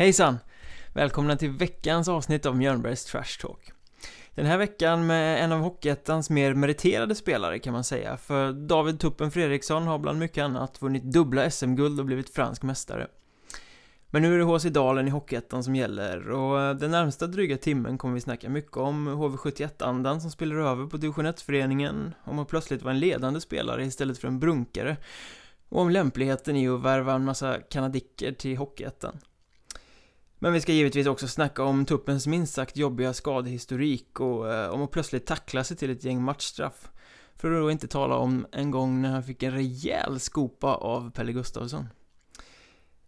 Hejsan! Välkomna till veckans avsnitt av Mjölnbergs Trash Talk. Den här veckan med en av Hockeyettans mer meriterade spelare kan man säga, för David Tuppen Fredriksson har bland mycket annat vunnit dubbla SM-guld och blivit fransk mästare. Men nu är det HC Dalen i Hockeyettan som gäller och den närmsta dryga timmen kommer vi snacka mycket om HV71-andan som spelar över på division 1-föreningen, om att plötsligt vara en ledande spelare istället för en brunkare och om lämpligheten i att värva en massa kanadicker till Hockeyettan. Men vi ska givetvis också snacka om Tuppens minst sagt jobbiga skadehistorik och eh, om att plötsligt tackla sig till ett gäng matchstraff. För att då inte tala om en gång när han fick en rejäl skopa av Pelle Gustafsson.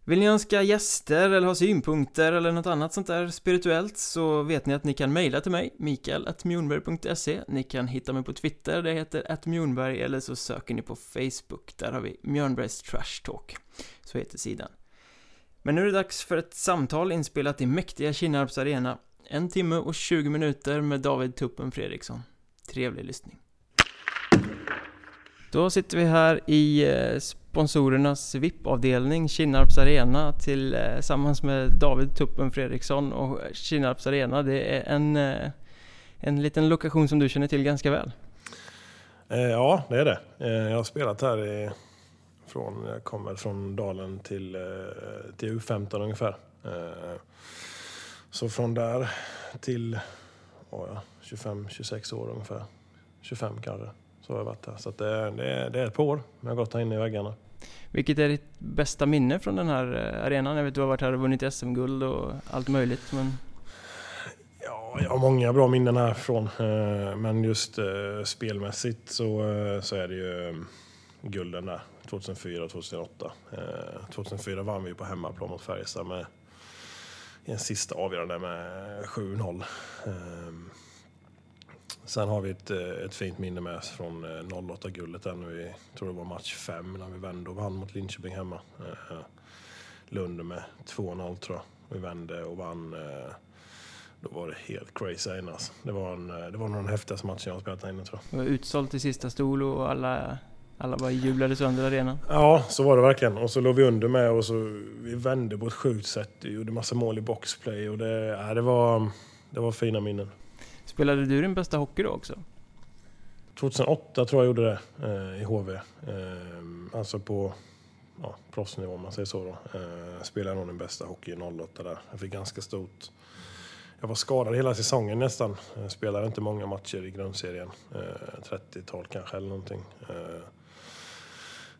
Vill ni önska gäster eller ha synpunkter eller något annat sånt där spirituellt så vet ni att ni kan mejla till mig, mikael.mjornberg.se Ni kan hitta mig på Twitter, det heter attmjornberg eller så söker ni på Facebook, där har vi Mjörnbergs Trash Talk. Så heter sidan. Men nu är det dags för ett samtal inspelat i mäktiga Kinnarps arena. En timme och 20 minuter med David Tuppen Fredriksson. Trevlig lyssning. Då sitter vi här i eh, sponsorernas VIP-avdelning, Kinnarps Arena, eh, tillsammans med David Tuppen Fredriksson och Kinnarps Arena. Det är en, eh, en liten lokation som du känner till ganska väl. Ja, det är det. Jag har spelat här i från, jag kom väl från Dalen till, eh, till U15 ungefär. Eh, så från där till ja, 25-26 år ungefär. 25 kanske. Så har jag varit här. Så det, det, det är ett par år. Jag har gått här inne i väggarna. Vilket är ditt bästa minne från den här eh, arenan? Jag vet att du har varit här och vunnit SM-guld och allt möjligt. Men... Ja, jag har många bra minnen härifrån. Men just spelmässigt så, så är det ju gulden där. 2004 och 2008. 2004 vann vi på hemmaplan mot Färjestad med i en sista avgörande med 7-0. Ehm, sen har vi ett, eh, ett fint minne med oss från eh, 08-guldet där nu i, tror det var match 5 när vi vände och vann mot Linköping hemma. Eh, Lund med 2-0 tror jag. Vi vände och vann. Eh, då var det helt crazy inne alltså. Det var, en, det var nog den häftigaste matchen jag har spelat där inne tror jag. Det var utsålt i sista stol och alla alla bara jublade sönder arenan. Ja, så var det verkligen. Och så låg vi under med och så vi vände på ett sjukt sätt. Vi gjorde massa mål i boxplay och det, ja, det, var, det var fina minnen. Spelade du din bästa hockey då också? 2008 tror jag gjorde det eh, i HV. Eh, alltså på ja, proffsnivå om man säger så då. Eh, spelade nog den bästa hockey i 08 där. Jag fick ganska stort... Jag var skadad hela säsongen nästan. Jag spelade inte många matcher i grundserien. Eh, 30-tal kanske eller någonting. Eh,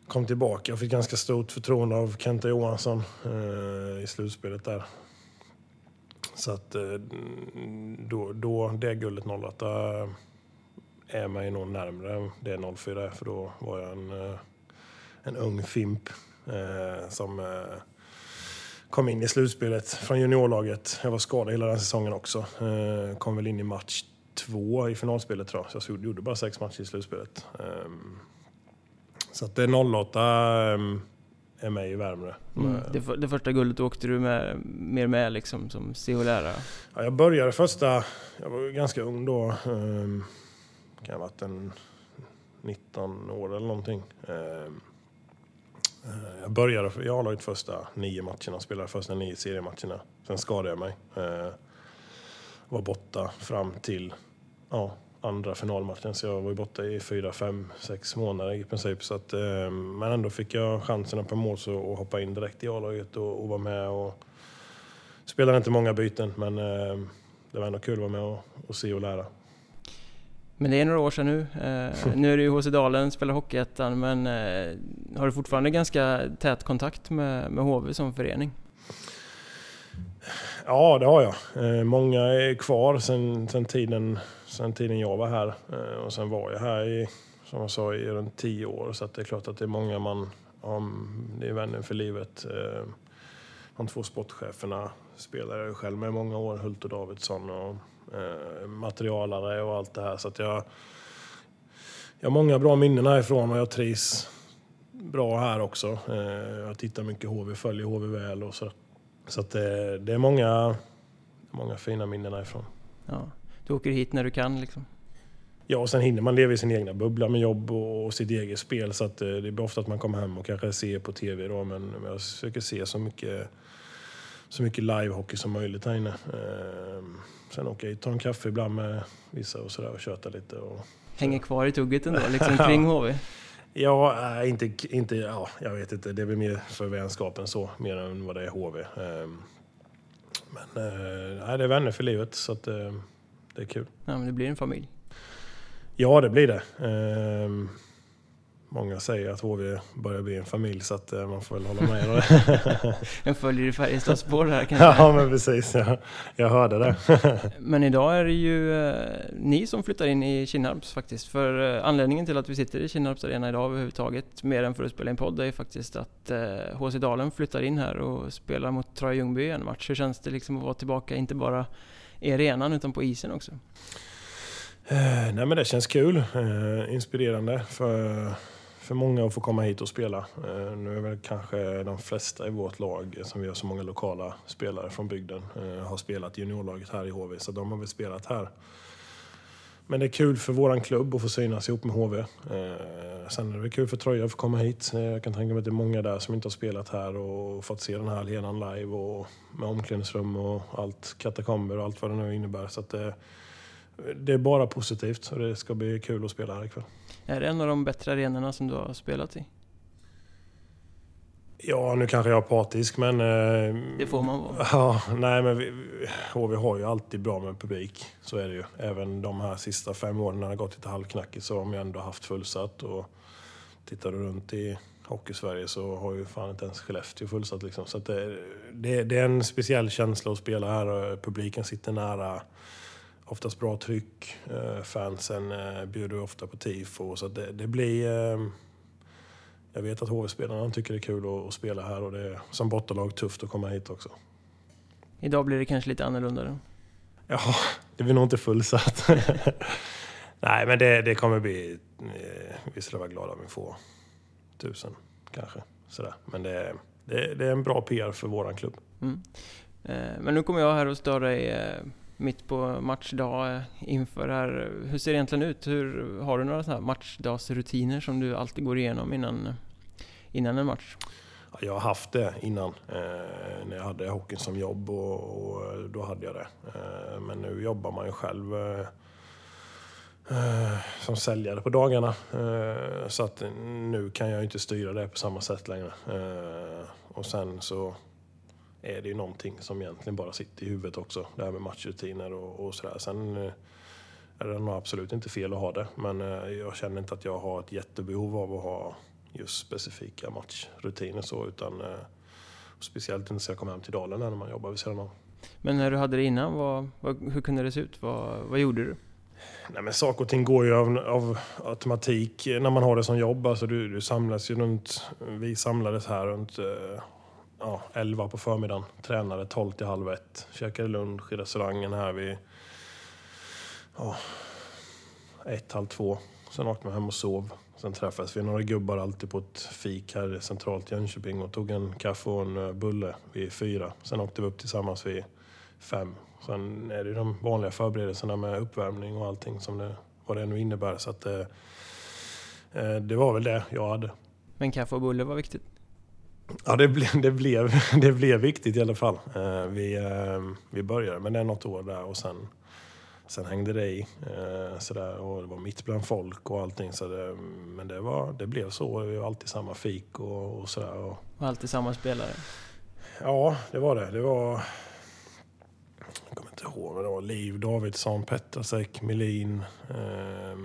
kom tillbaka och fick ganska stort förtroende av Kenta Johansson eh, i slutspelet där. Så att eh, då, då, det guldet 08 eh, är mig nog närmre det 04 för då var jag en, eh, en ung fimp eh, som eh, kom in i slutspelet från juniorlaget. Jag var skadad hela den säsongen också. Eh, kom väl in i match två i finalspelet tror jag. Så jag gjorde bara sex matcher i slutspelet. Ehm, så att det är 08 ehm, är med i Värmdö. Mm. Det, det, första guldet åkte du med, mer med liksom som CH-lärare? Ja, jag började första, jag var ganska ung då. Um, kan ha varit en 19 år eller någonting. Um, jag började i A-laget första nio matcherna, spelade första nio seriematcherna. Sen skadade jag mig. Uh, var borta fram till ja, andra finalmatchen. Så jag var ju borta i fyra, fem, sex månader i princip. Så att, eh, men ändå fick jag chansen par mål så, och hoppa in direkt i A-laget och, och vara med. Och, spelade inte många byten men eh, det var ändå kul att vara med och, och se och lära. Men det är några år sedan nu. Eh, nu är du i HC Dalen, spelar Hockeyettan, men eh, har du fortfarande ganska tät kontakt med, med HV som förening? Ja, det har jag. Eh, många är kvar sen, sen tiden sen tiden jag var här. Eh, och sen var jag här i, som jag sa, i runt tio år. Så det är klart att det är många man, om det är vänner för livet. Eh, de två sportcheferna spelade jag själv med i många år, Hult och Davidsson och eh, materialare och allt det här. Så att jag, jag har många bra minnen härifrån och jag trivs bra här också. Jag tittar mycket HV, följer HV väl och så. Så att det, det är många, många fina minnen härifrån. Ja du åker hit när du kan liksom. Ja, och sen hinner man leva i sin egna bubbla med jobb och, sitt eget spel. Så att, eh, det blir ofta att man kommer hem och kanske ser på tv då, men jag försöker se så mycket, så mycket livehockey som möjligt här inne. Eh, sen åker jag hit, tar en kaffe ibland med vissa och sådär och tjötar lite. Och, Hänger kvar i tugget ändå, liksom kring HV? Ja, inte, inte, ja, jag vet inte. Det är väl mer för vänskapen så, mer än vad det är HV. Ehm, men äh, det är vänner för livet, så att, äh, det är kul. Ja, men det blir en familj. Ja, det blir det. Ehm, Många säger att HV börjar bli en familj så att eh, man får väl hålla med. en följer i Färjestads spår här kanske? Ja men precis, jag, jag hörde det. men idag är det ju eh, ni som flyttar in i Kinnarps faktiskt. För eh, anledningen till att vi sitter i Kinnarps arena idag överhuvudtaget, mer än för att spela in podd, är faktiskt att eh, HC Dalen flyttar in här och spelar mot Troja Ljungby en match. Hur känns det liksom att vara tillbaka, inte bara i arenan utan på isen också? Eh, nej men det känns kul, eh, inspirerande. för för många att få komma hit och spela. Eh, nu är väl kanske de flesta i vårt lag, som vi har så många lokala spelare från bygden, eh, har spelat juniorlaget här i HV, så de har väl spelat här. Men det är kul för våran klubb att få synas ihop med HV. Eh, sen är det kul för Troja att få komma hit. Eh, jag kan tänka mig att det är många där som inte har spelat här och fått se den här arenan live och med omklädningsrum och allt, katakomber och allt vad det nu innebär. Så det, det är bara positivt och det ska bli kul att spela här ikväll. Är det en av de bättre arenorna som du har spelat i? Ja, nu kanske jag är partisk, men... Eh, det får man vara. Ja, nej, men vi, HV har ju alltid bra med publik. Så är det ju. Även de här sista fem åren när det har gått lite halvknackigt så har de ju ändå haft fullsatt. Och tittar du runt i Hockeysverige så har ju fan inte ens Skellefteå fullsatt. Liksom. Så det, det, det, är en speciell känsla att spela här. Publiken sitter nära oftast bra tryck. Eh, fansen eh, bjuder ofta på tifo. Så det, det blir... Eh, jag vet att HV-spelarna tycker det är kul att, spela här och det är som bottenlag tufft att komma hit också. Idag blir det kanske lite annorlunda då? Ja, det blir nog inte fullsatt. Nej, men det, det kommer bli... Vi ska vara glada om vi får tusen kanske. Sådär. Men det, det, det är en bra PR för våran klubb. Mm. Men nu kommer jag här och stör dig mitt på matchdag inför här. Hur ser det egentligen ut? Hur, har du några sådana här matchdagsrutiner som du alltid går igenom innan, innan en match? Jag har haft det innan, eh, när jag hade hockeyn som jobb och, och eh, då hade jag det. Eh, men nu jobbar man ju själv eh, eh som säljare på dagarna. Eh, så att nu kan jag inte styra det på samma sätt längre. Eh, och sen så är det ju någonting som egentligen bara sitter i huvudet också. Det här med matchrutiner och, och sådär. Sen eh, är det nog absolut inte fel att ha det. Men eh, jag känner inte att jag har ett jättebehov av att ha just specifika matchrutiner så. Utan eh, speciellt inte så jag kommer hem till Dalen när man jobbar vid sidan av. Men när du hade det innan, vad, vad, hur kunde det se ut? Vad, vad gjorde du? Nej, men saker och ting går ju av, av, automatik när man har det som jobb. Alltså du, du samlas ju runt, vi samlades här runt ja, 11 på förmiddagen. Tränade 12 till halv ett. Käkade lunch i restaurangen här vid ja, ett, halv två. Sen åkte man hem och sov. Sen träffades vi några gubbar alltid på ett fik här centralt i Jönköping och tog en kaffe och en eh, bulle vid fyra. Sen åkte vi upp tillsammans vid fem. Sen är det de vanliga förberedelserna med uppvärmning och allting som det, vad det nu innebär. Så att, eh, eh det var väl det jag hade. Men kaffe och bulle var viktigt? Ja, det, ble, det, blev, det blev viktigt i alla fall. Vi, vi började med det något år där och sen, sen hängde det i. Eh, sådär, och det var mitt bland folk och allting. Så det, men det, var, det blev så. Det var alltid samma fik och, och sådär. Och, och alltid samma spelare? Ja, det var det. Det var... Jag kommer inte ihåg vad det var. Liv Davidsson, Petrasek, Melin. Eh,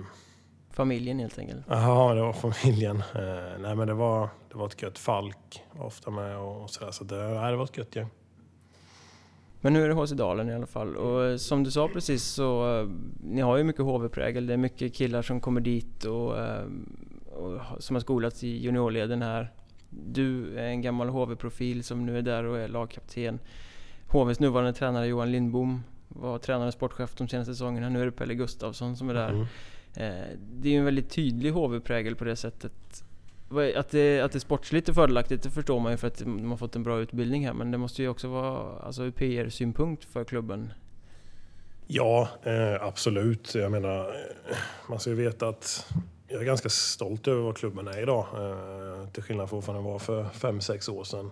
Familjen helt enkelt? Ja, det var familjen. Eh, nej, men det var, det var ett gött Falk var ofta med och sådär. Så det, nej, det var ett gött gäng. Men nu är det HC Dalen i alla fall och som du sa precis så eh, ni har ju mycket HV-prägel. Det är mycket killar som kommer dit och, eh, och som har skolats i juniorleden här. Du är en gammal HV-profil som nu är där och är lagkapten. HVs nuvarande tränare Johan Lindbom var tränare och sportchef de senaste säsongerna. Nu är det Pelle Gustafsson som är där. Mm. Eh, det är ju en väldigt tydlig HV-prägel på det sättet. Att det, att det är sportsligt är fördelaktigt, det förstår man ju för att de har fått en bra utbildning här. Men det måste ju också vara alltså, ur PR-synpunkt för klubben. Ja, eh, absolut. Jag menar, eh, man ska ju veta att jag är ganska stolt över vad klubben är idag. Eh, till skillnad från vad den var för 5-6 år sedan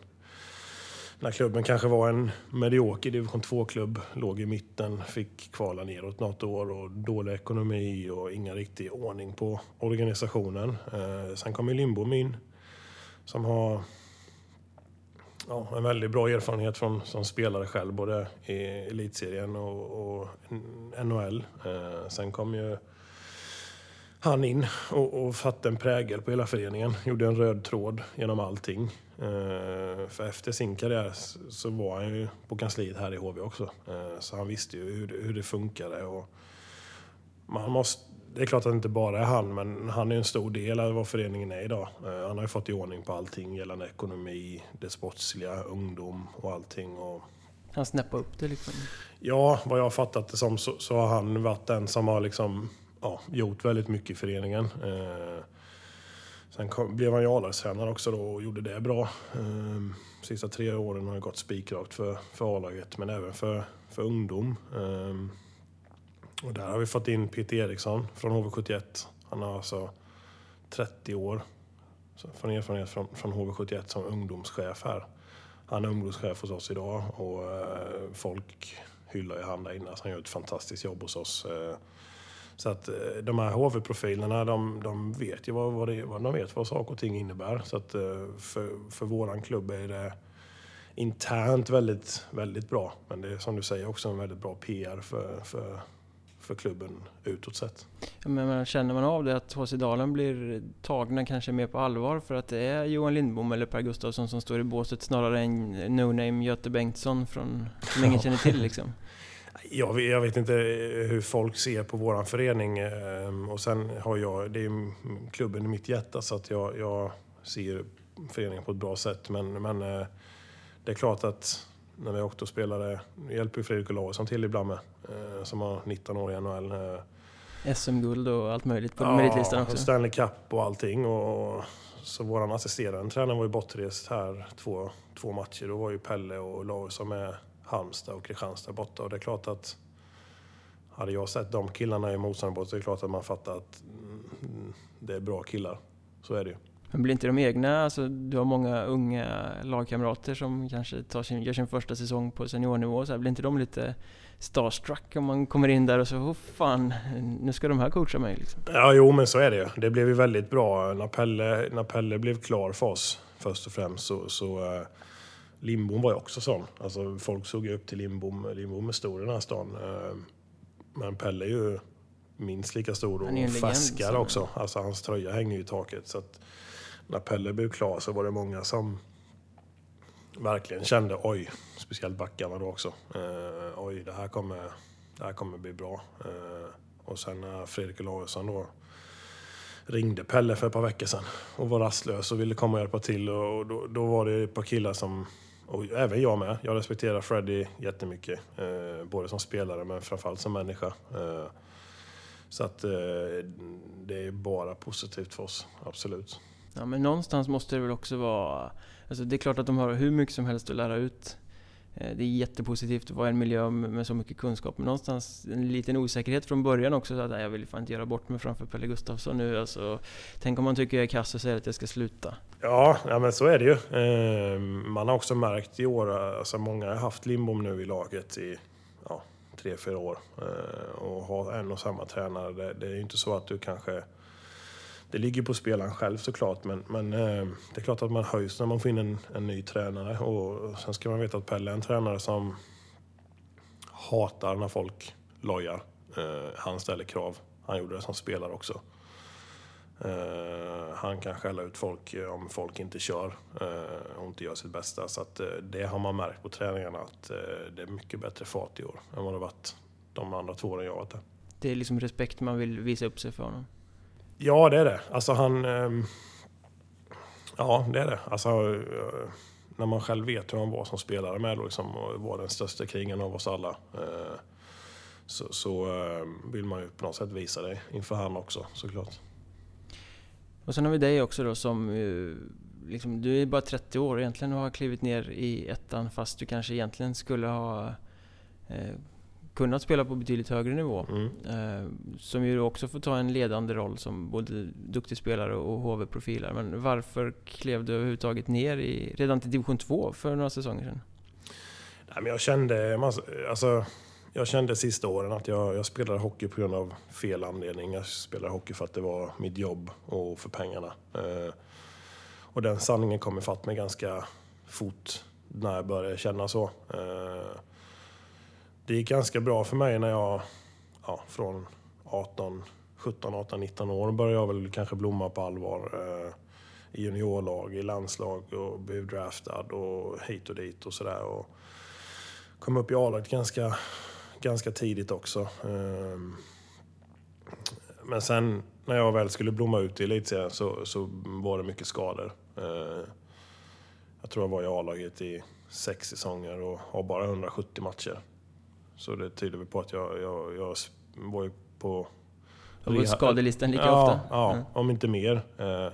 när klubben kanske var en medioker division 2-klubb, låg i mitten, fick kvala neråt något år och dålig ekonomi och ingen riktig ordning på organisationen. Eh, sen kom Lindbom in som har ja, en väldigt bra erfarenhet från, som spelare själv, både i elitserien och, och NHL. Eh, sen kom ju han in och, och satte en prägel på hela föreningen. Gjorde en röd tråd genom allting. Eh, för efter sin karriär så var han ju på kansliet här i HV också. Eh, så han visste ju hur, hur det funkade. Och man måste, det är klart att det inte bara är han, men han är en stor del av vad föreningen är idag. Eh, han har ju fått i ordning på allting gällande ekonomi, det sportsliga, ungdom och allting. Och han snappade upp det liksom? Ja, vad jag har fattat det som så, så har han varit den som har liksom ja, gjort väldigt mycket i föreningen. Eh, sen kom, blev han ju A-lagstränare också då och gjorde det bra. Ehm, sista tre åren har det gått spikrakt för, för A-laget men även för, för ungdom. Ehm, och där har vi fått in Peter Eriksson från HV71. Han har alltså 30 år från erfarenhet från, från HV71 som ungdomschef här. Han är ungdomschef hos oss idag och eh, folk hyllar ju han där inne. Så han gör ett fantastiskt jobb hos oss. Eh, så att eh, de här HV-profilerna, de, de, vet ju vad, vad, det, vad, de vet vad saker och ting innebär. Så att eh, för, för våran klubb är det internt väldigt, väldigt bra. Men det är som du säger också en väldigt bra PR för, för, för klubben utåt sett. Men känner man av det att HC Dalen blir tagna kanske mer på allvar för att det är Johan Lindbom eller Per Gustafsson som står i båset snarare än no-name Göte Bengtsson från, som ingen känner till liksom? Jag vet, jag vet, inte hur folk ser på vår förening. Ehm, och sen har jag, det är klubben i mitt hjärta så att jag, jag ser föreningen på ett bra sätt. Men, men eh, det är klart att när vi åkte och spelade, hjälper Fredrik Olausson till ibland med, eh, som har 19 år i NHL. Eh. SM-guld och allt möjligt på ja, meritlistan också. Stanley Cup och allting. Och, så vår assisterande tränare var ju bortrest här två, två matcher. Då var ju Pelle och Olausson med Halmstad och Kristianstad borta. Och det är klart att hade jag sett de killarna i motståndarborta så är det klart att man fattar att mm, det är bra killar. Så är det ju. Men blir inte de egna, alltså du har många unga lagkamrater som kanske tar sin, gör sin första säsong på seniornivå, så här, blir inte de lite starstruck om man kommer in där och så, oh fan, nu ska de här coacha mig liksom? Ja, jo men så är det ju. Det blev ju väldigt bra när Pelle, när Pelle blev klar för oss, först och främst, så, så uh, Lindbom var ju också sån. Alltså, folk såg ju upp till Lindbom. Lindbom är stor i den här stan. Eh, men Pelle är ju minst lika stor och färskare också. Alltså, hans tröja hänger ju i taket. Så att när Pelle blev klar så var det många som verkligen kände oj, speciellt backarna då också. Eh, oj, det här kommer, det här kommer bli bra. Eh, och sen när Fredrik Olausson då ringde Pelle för ett par veckor sedan och var rastlös och ville komma och hjälpa till. Och då, då var det ett par killar som och även jag med. Jag respekterar Freddie jättemycket. Eh, både som spelare men framförallt som människa. Eh, så att eh, det är bara positivt för oss, absolut. Ja, men någonstans måste det väl också vara... Alltså det är klart att de har hur mycket som helst att lära ut Eh, det är jättepositivt att vara i en miljö med så mycket kunskap, men någonstans en liten osäkerhet från början också. Så att, jag vill fan inte göra bort mig framför Pelle Gustafsson nu. Alltså, tänk om man tycker jag är kass och säger att jag ska sluta. Ja, ja men så är det ju. Ehm, man har också märkt i år, alltså många har haft Lindbom nu i laget i ja, tre, fyra år. Ehm, och har en och samma tränare. Det, det är ju inte så att du kanske det ligger på spelaren själv såklart, men, men eh, det är klart att man höjs när man får in en, en ny tränare. Och sen ska man veta att Pelle är en tränare som hatar när folk lojar. Eh, han ställer krav. Han gjorde det som spelare också. Uh, han kan skälla ut folk eh, om folk inte kör uh, och inte gör sitt bästa. Så att, uh, det har man märkt på träningarna att det är mycket bättre fart i år än vad det varit de andra två åren jag varit där. Det är liksom respekt man vill visa upp sig för honom? Ja, det är det. Alltså han... Ehm, ja, det är det. Alltså, eh, när man själv vet hur han var som spelare med liksom, och var den största krigen av oss alla. Eh, så, så ehm, vill man ju på något sätt visa det inför han också såklart. Och sen har vi dig också då som eh, liksom, du är bara 30 år egentligen och har klivit ner i ettan fast du kanske egentligen skulle ha eh, kunnat spela på betydligt högre nivå. Mm. Eh, som ju också får ta en ledande roll som både duktig spelare och HV-profiler. Men varför klev du överhuvudtaget ner i, redan till division 2 för några säsonger sedan? Nej, men jag kände, alltså, jag kände sista åren att jag, jag spelade hockey på grund av fel anledning. Jag spelade hockey för att det var mitt jobb och för pengarna. Eh, och den sanningen kom ifatt mig ganska fort när jag började känna så. Eh, det gick ganska bra för mig när jag, ja, från 18, 17, 18, 19 år började jag väl kanske blomma på allvar. Eh, I juniorlag, i landslag och blev draftad och hit och dit och sådär. Kom upp i A-laget ganska, ganska tidigt också. Eh, men sen när jag väl skulle blomma ut i elitserien så, så var det mycket skador. Eh, jag tror jag var i A-laget i sex säsonger och har bara 170 matcher. Så det tyder väl på att jag, jag, jag var ju på... Du var skadelistan lika ja, ofta? Ja, mm. om inte mer. Eh,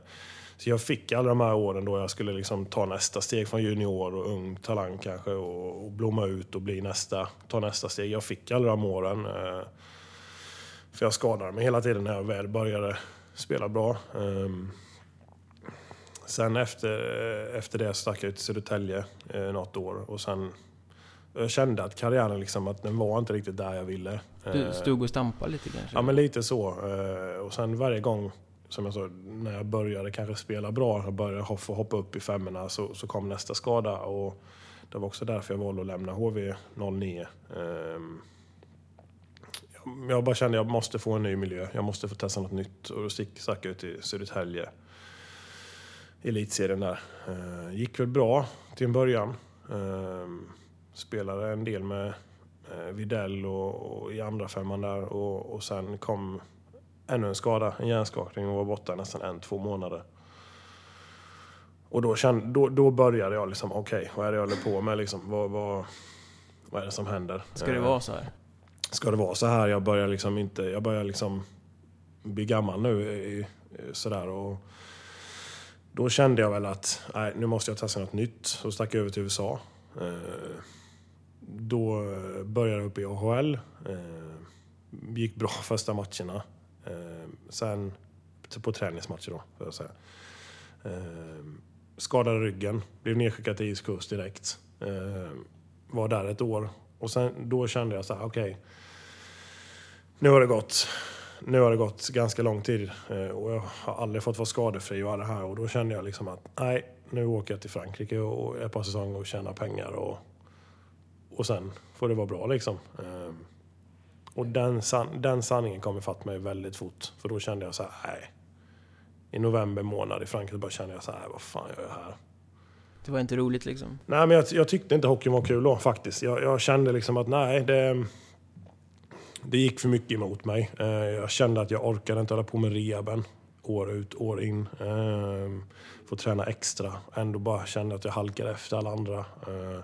så jag fick alla de här åren då jag skulle liksom ta nästa steg från junior och ung talang kanske och, och blomma ut och bli nästa, ta nästa steg. Jag fick alla de åren. Eh, för jag skadade mig hela tiden när jag väl började spela bra. Ehm, sen efter, efter det stack jag ut till Södertälje eh, något år och sen jag kände att karriären liksom, att den var inte riktigt där jag ville. Du eh, stod och stampade lite kanske? Ja, men lite så. Eh, och sen varje gång, som jag sa, när jag började kanske spela bra, jag började få hoppa upp i femmorna, så, så kom nästa skada. Och det var också därför jag valde att lämna HV 09. Ehm, jag bara kände att jag måste få en ny miljö. Jag måste få testa något nytt. Och då stack jag ut till Södertälje. Elitserien där. Eh, gick väl bra till en början. Spelade en del med eh, Videll och, och i andra femman där och, och sen kom ännu en skada, en hjärnskakning och var borta nästan en, två månader. Och då, kände, då, då började jag liksom, okej, okay, vad är det jag håller på med liksom? Vad, vad, vad är det som händer? Ska det vara så här? Ska det vara så här? Jag börjar liksom inte, jag börjar liksom bli gammal nu sådär och då kände jag väl att, nej, nu måste jag testa något nytt. Så stack jag över till USA. Då började jag upp i AHL. Eh, gick bra första matcherna. Eh, sen på träningsmatcher då, får jag säga. Eh, skadade ryggen, blev nedskickad till ISKust direkt. Eh, var där ett år. Och sen, då kände jag så här, okej. Okay, nu har det gått nu har det gått ganska lång tid eh, och jag har aldrig fått vara skadefri och det här och då kände jag liksom att nej, nu åker jag till Frankrike och ett par säsonger och tjänar pengar och och sen får det vara bra liksom. Ehm, och den, san den sanningen kom ifatt mig väldigt fort. För då kände jag så här, nej. I november månad i Frankrike bara kände jag så här, vad fan gör jag här? Det var inte roligt liksom? Nej, men jag, jag tyckte inte hockeyn var kul då faktiskt. Jag, jag, kände liksom att nej, det, det gick för mycket emot mig. Ehm, jag kände att jag orkade inte hålla på med rehaben år ut, år in. Eh, få träna extra. Ändå bara kände att jag halkade efter alla andra. Eh,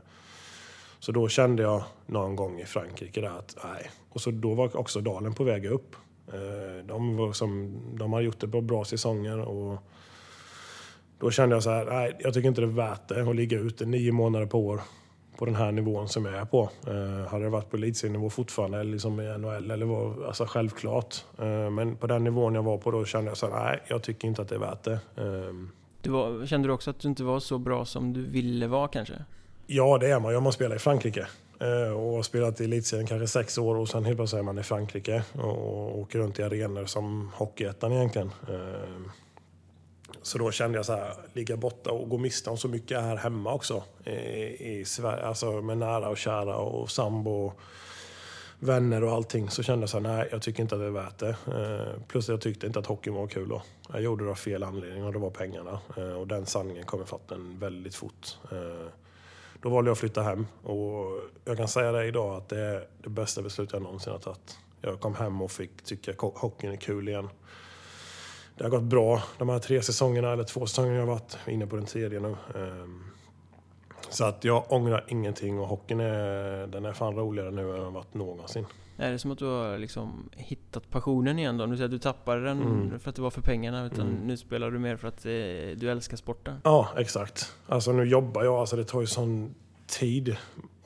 så då kände jag någon gång i Frankrike där att nej. Och så då var också Dalen på väg upp. Eh, de, var som, de har gjort det på bra säsonger och då kände jag så här, nej jag tycker inte det är värt det att ligga ute nio månader på år på den här nivån som jag är på. Eh, hade jag varit på elitserienivå fortfarande, eller liksom i NHL, eller var, alltså självklart. Eh, men på den nivån jag var på då kände jag så här, nej jag tycker inte att det är värt det. Eh, du var, kände du också att du inte var så bra som du ville vara kanske? Ja, det är man. Jag har spelat i Frankrike eh, och har spelat i elitserien kanske sex år och sen helt plötsligt är man i Frankrike och åker runt i arenor som Hockeyettan egentligen. Eh, så då kände jag så här, ligga borta och gå miste om så mycket här hemma också i, Sverige, alltså med nära och kära och sambo vänner och allting så kände jag så här, nej jag tycker inte att det är värt det. Eh, plus jag tyckte inte att hockeyn var kul då. Jag gjorde det av fel anledning och det var pengarna. och den sanningen kom ifatt en väldigt fort. Då valde jag att flytta hem och jag kan säga det idag att det är det bästa beslutet jag någonsin har tagit. Jag kom hem och fick tycka hockeyn är kul igen. Det har gått bra de här tre säsongerna, eller två säsonger jag har varit, inne på den tredje nu. Ehm, så att jag ångrar ingenting och hockeyn är, den är fan roligare nu än den varit någonsin. Är det som att du har liksom hittat passionen igen då? Du säger att du tappade den mm. för att det var för pengarna, utan mm. nu spelar du mer för att eh, du älskar sporten? Ja, exakt. Alltså nu jobbar jag, alltså det tar ju sån tid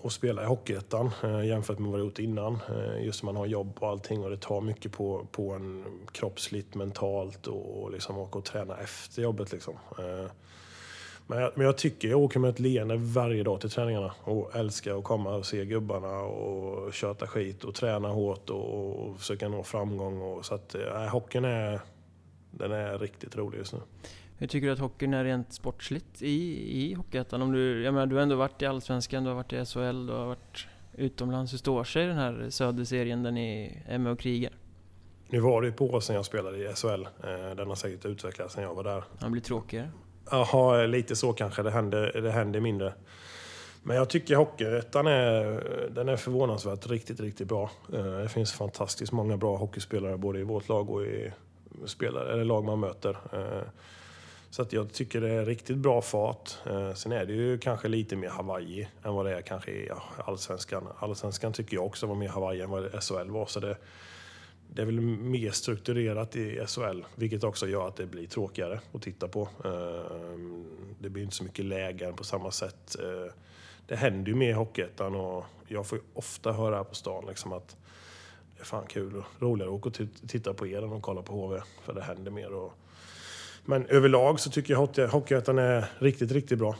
att spela i Hockeyettan eh, jämfört med vad jag gjort innan. Eh, just man har jobb och allting och det tar mycket på, på en kroppsligt, mentalt och, och liksom åka och träna efter jobbet. Liksom. Eh, men, jag, men jag tycker jag åker med ett leende varje dag till träningarna och älskar att komma och se gubbarna och köta skit och träna hårt och, och försöka nå framgång. Och, så att äh, hockeyn är, den är riktigt rolig just nu. Hur tycker du att hockeyn är rent sportsligt i, i Hockeyettan? Om du, jag menar, du har ändå varit i Allsvenskan, du har varit i SHL, du har varit utomlands. Hur står sig den här söderserien där ni är med och krigar? Nu var det på år sedan jag spelade i SHL. Eh, den har säkert utvecklats sedan jag var där. Den blir tråkigare? Jaha, lite så kanske. Det händer, det händer mindre. Men jag tycker Hockeyettan är, den är förvånansvärt riktigt, riktigt bra. Eh, det finns fantastiskt många bra hockeyspelare både i vårt lag och i spelare, eller lag man möter. Eh, så att jag tycker det är riktigt bra fart. Eh, sen är det ju kanske lite mer Hawaii än vad det är kanske i Allsvenskan. Allsvenskan tycker jag också var mer Hawaii än vad SHL var. Så det, det är väl mer strukturerat i SHL, vilket också gör att det blir tråkigare att titta på. Ehm, det blir inte så mycket lägen på samma sätt. Eh, det händer ju mer i Hockeyettan och jag får ju ofta höra här på stan liksom att det är fan kul och roligare att åka och titta på er än att kolla på HV, för det händer mer. Men överlag så tycker jag Hockeyettan är riktigt, riktigt bra.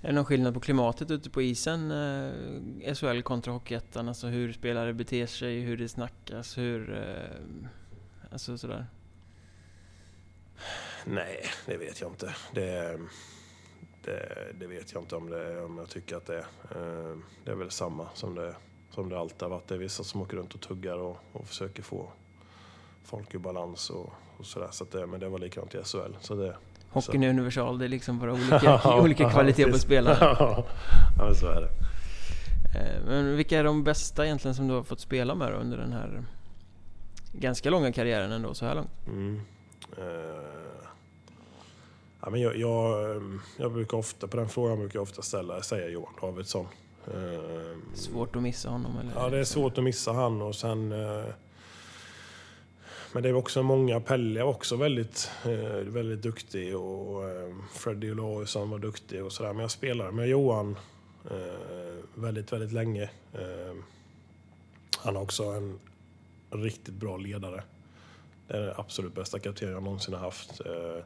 Är det någon skillnad på klimatet ute på isen, eh, SHL kontra Hockeyettan? Alltså hur spelare beter sig, hur det snackas, hur... Eh, alltså sådär. Nej, det vet jag inte. Det, det, det, vet jag inte om, det, om jag tycker att det är. Eh, det är väl samma som det, som det alltid har varit. Det är vissa som åker runt och tuggar och, och försöker få folk i balans och, och sådär. Så det, men det var likadant i SHL. Så det, Hockeyn är universal, det är liksom bara olika, olika kvalitet på spelare. ja, så är det. Eh, men vilka är de bästa egentligen som du har fått spela med under den här ganska långa karriären ändå, så här långt? Mm. Uh, ja, men jag, jag, jag, brukar ofta, på den frågan brukar jag ofta ställa, säga Johan Davidsson. Uh, svårt att missa honom eller? Ja, det är svårt att missa han och sen uh, men det är också många. Pelle var också väldigt, eh, väldigt duktig och eh, Freddie Olausson var duktig och sådär. Men jag spelade med Johan eh, väldigt, väldigt länge. Eh, han är också en riktigt bra ledare. Det är den absolut bästa kapten jag någonsin har haft. Eh,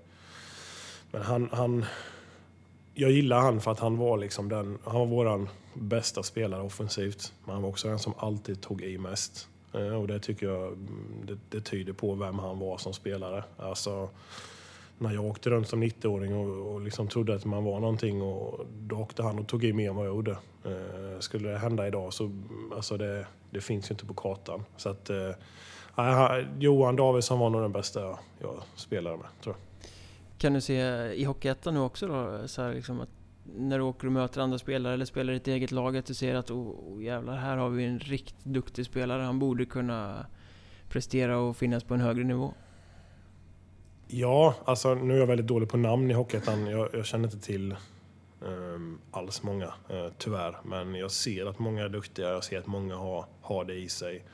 men han, han, jag gillar han för att han var liksom den, han var våran bästa spelare offensivt. Men han var också den som alltid tog i mest. Eh, och det tycker jag mm, det, det, tyder på vem han var som spelare. Alltså, när jag åkte runt som 90-åring och, och liksom trodde att man var någonting och då åkte han och tog i mer än vad jag gjorde. Eh, skulle det hända idag så alltså det, det finns ju inte på kartan. Så att, eh, Johan Davidsson var nog den bästa jag, jag spelade med, tror jag. Kan du se i Hockeyettan nu också då, så här liksom att när du åker och möter andra spelare eller spelar i ditt eget lag att du ser att oh, oh jävlar, här har vi en riktigt duktig spelare. Han borde kunna prestera och finnas på en högre nivå. Ja, alltså nu är jag väldigt dålig på namn i Hockeyettan. Jag, jag känner inte till um, alls många, uh, tyvärr. Men jag ser att många är duktiga, jag ser att många har, har det i sig.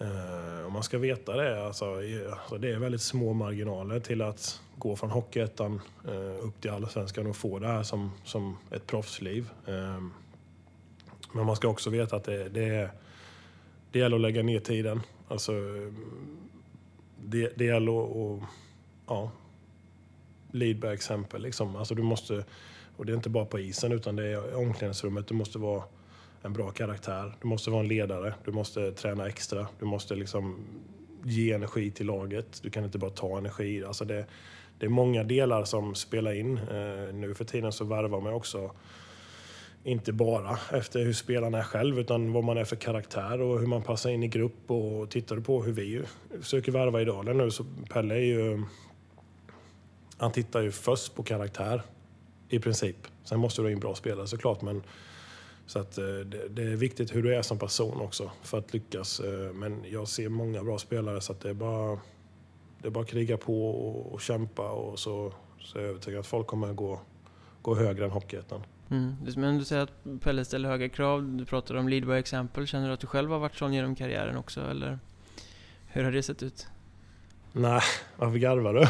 Uh, om man ska veta det, alltså, alltså, det är väldigt små marginaler till att gå från Hockeyettan eh, upp till Allsvenskan och få det här som, som ett proffsliv. Ehm, men man ska också veta att det, det, det gäller att lägga ner tiden. Alltså, det, det gäller att ja, lead by exempel. Liksom. Alltså, du måste, och det är inte bara på isen utan det är omklädningsrummet. Du måste vara en bra karaktär. Du måste vara en ledare. Du måste träna extra. Du måste liksom ge energi till laget. Du kan inte bara ta energi. Alltså det, det är många delar som spelar in. Eh, nu för tiden så värvar man också inte bara efter hur spelarna är själv utan vad man är för karaktär och hur man passar in i grupp. Och tittar du på hur vi försöker värva i Dalen nu så Pelle är ju... Han tittar ju först på karaktär i princip. Sen måste du ha in bra spelare såklart men så att, eh, det, det, är viktigt hur du är som person också för att lyckas. Eh, men jag ser många bra spelare så att det är bara, det är bara att kriga på och, och kämpa och så, så är jag övertygad att folk kommer att gå, gå högre än Hockeyettan. Mm. Men du säger att Pelle ställer höga krav. Du pratar om lead by exempel. Känner du att du själv har varit sån genom karriären också eller hur har det sett ut? Nej, varför garvar du?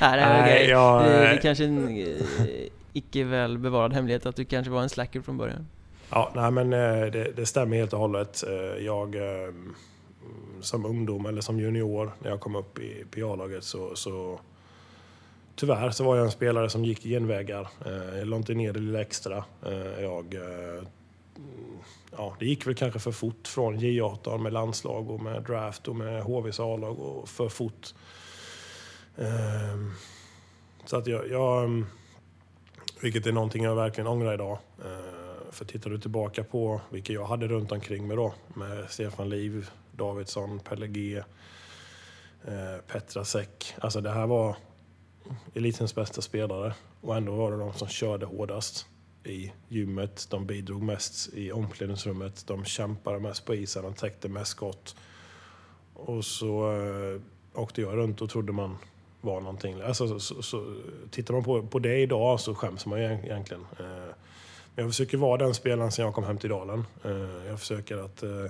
Nej, det, är, Nej, jag... det, det är kanske en, icke väl bevarad hemlighet att du kanske var en slacker från början? Ja, nej men det, det stämmer helt och hållet. Jag Mm, som ungdom eller som junior när jag kom upp i PA-laget så, så tyvärr så var jag en spelare som gick genvägar. Eh, jag la inte ner det lilla extra. Eh, jag, eh, ja, det gick väl kanske för fort från J18 med landslag och med draft och med HVs A-lag och för fort. Ehm, så att jag, jag, mm, vilket är någonting jag verkligen ångrar idag. För tittar du tillbaka på vilka jag hade runt omkring mig då med Stefan Liv, Davidsson, Pelle G, eh, Petrasek. Alltså det här var elitens bästa spelare och ändå var det de som körde hårdast i gymmet. De bidrog mest i omklädningsrummet. De kämpade mest på isen. De täckte mest skott. Och så eh, åkte jag runt och trodde man var någonting. Alltså, så, så, tittar man på, på det idag så skäms man ju egentligen. Eh, men jag försöker vara den spelaren sen jag kom hem till Dalen. Eh, jag försöker att eh,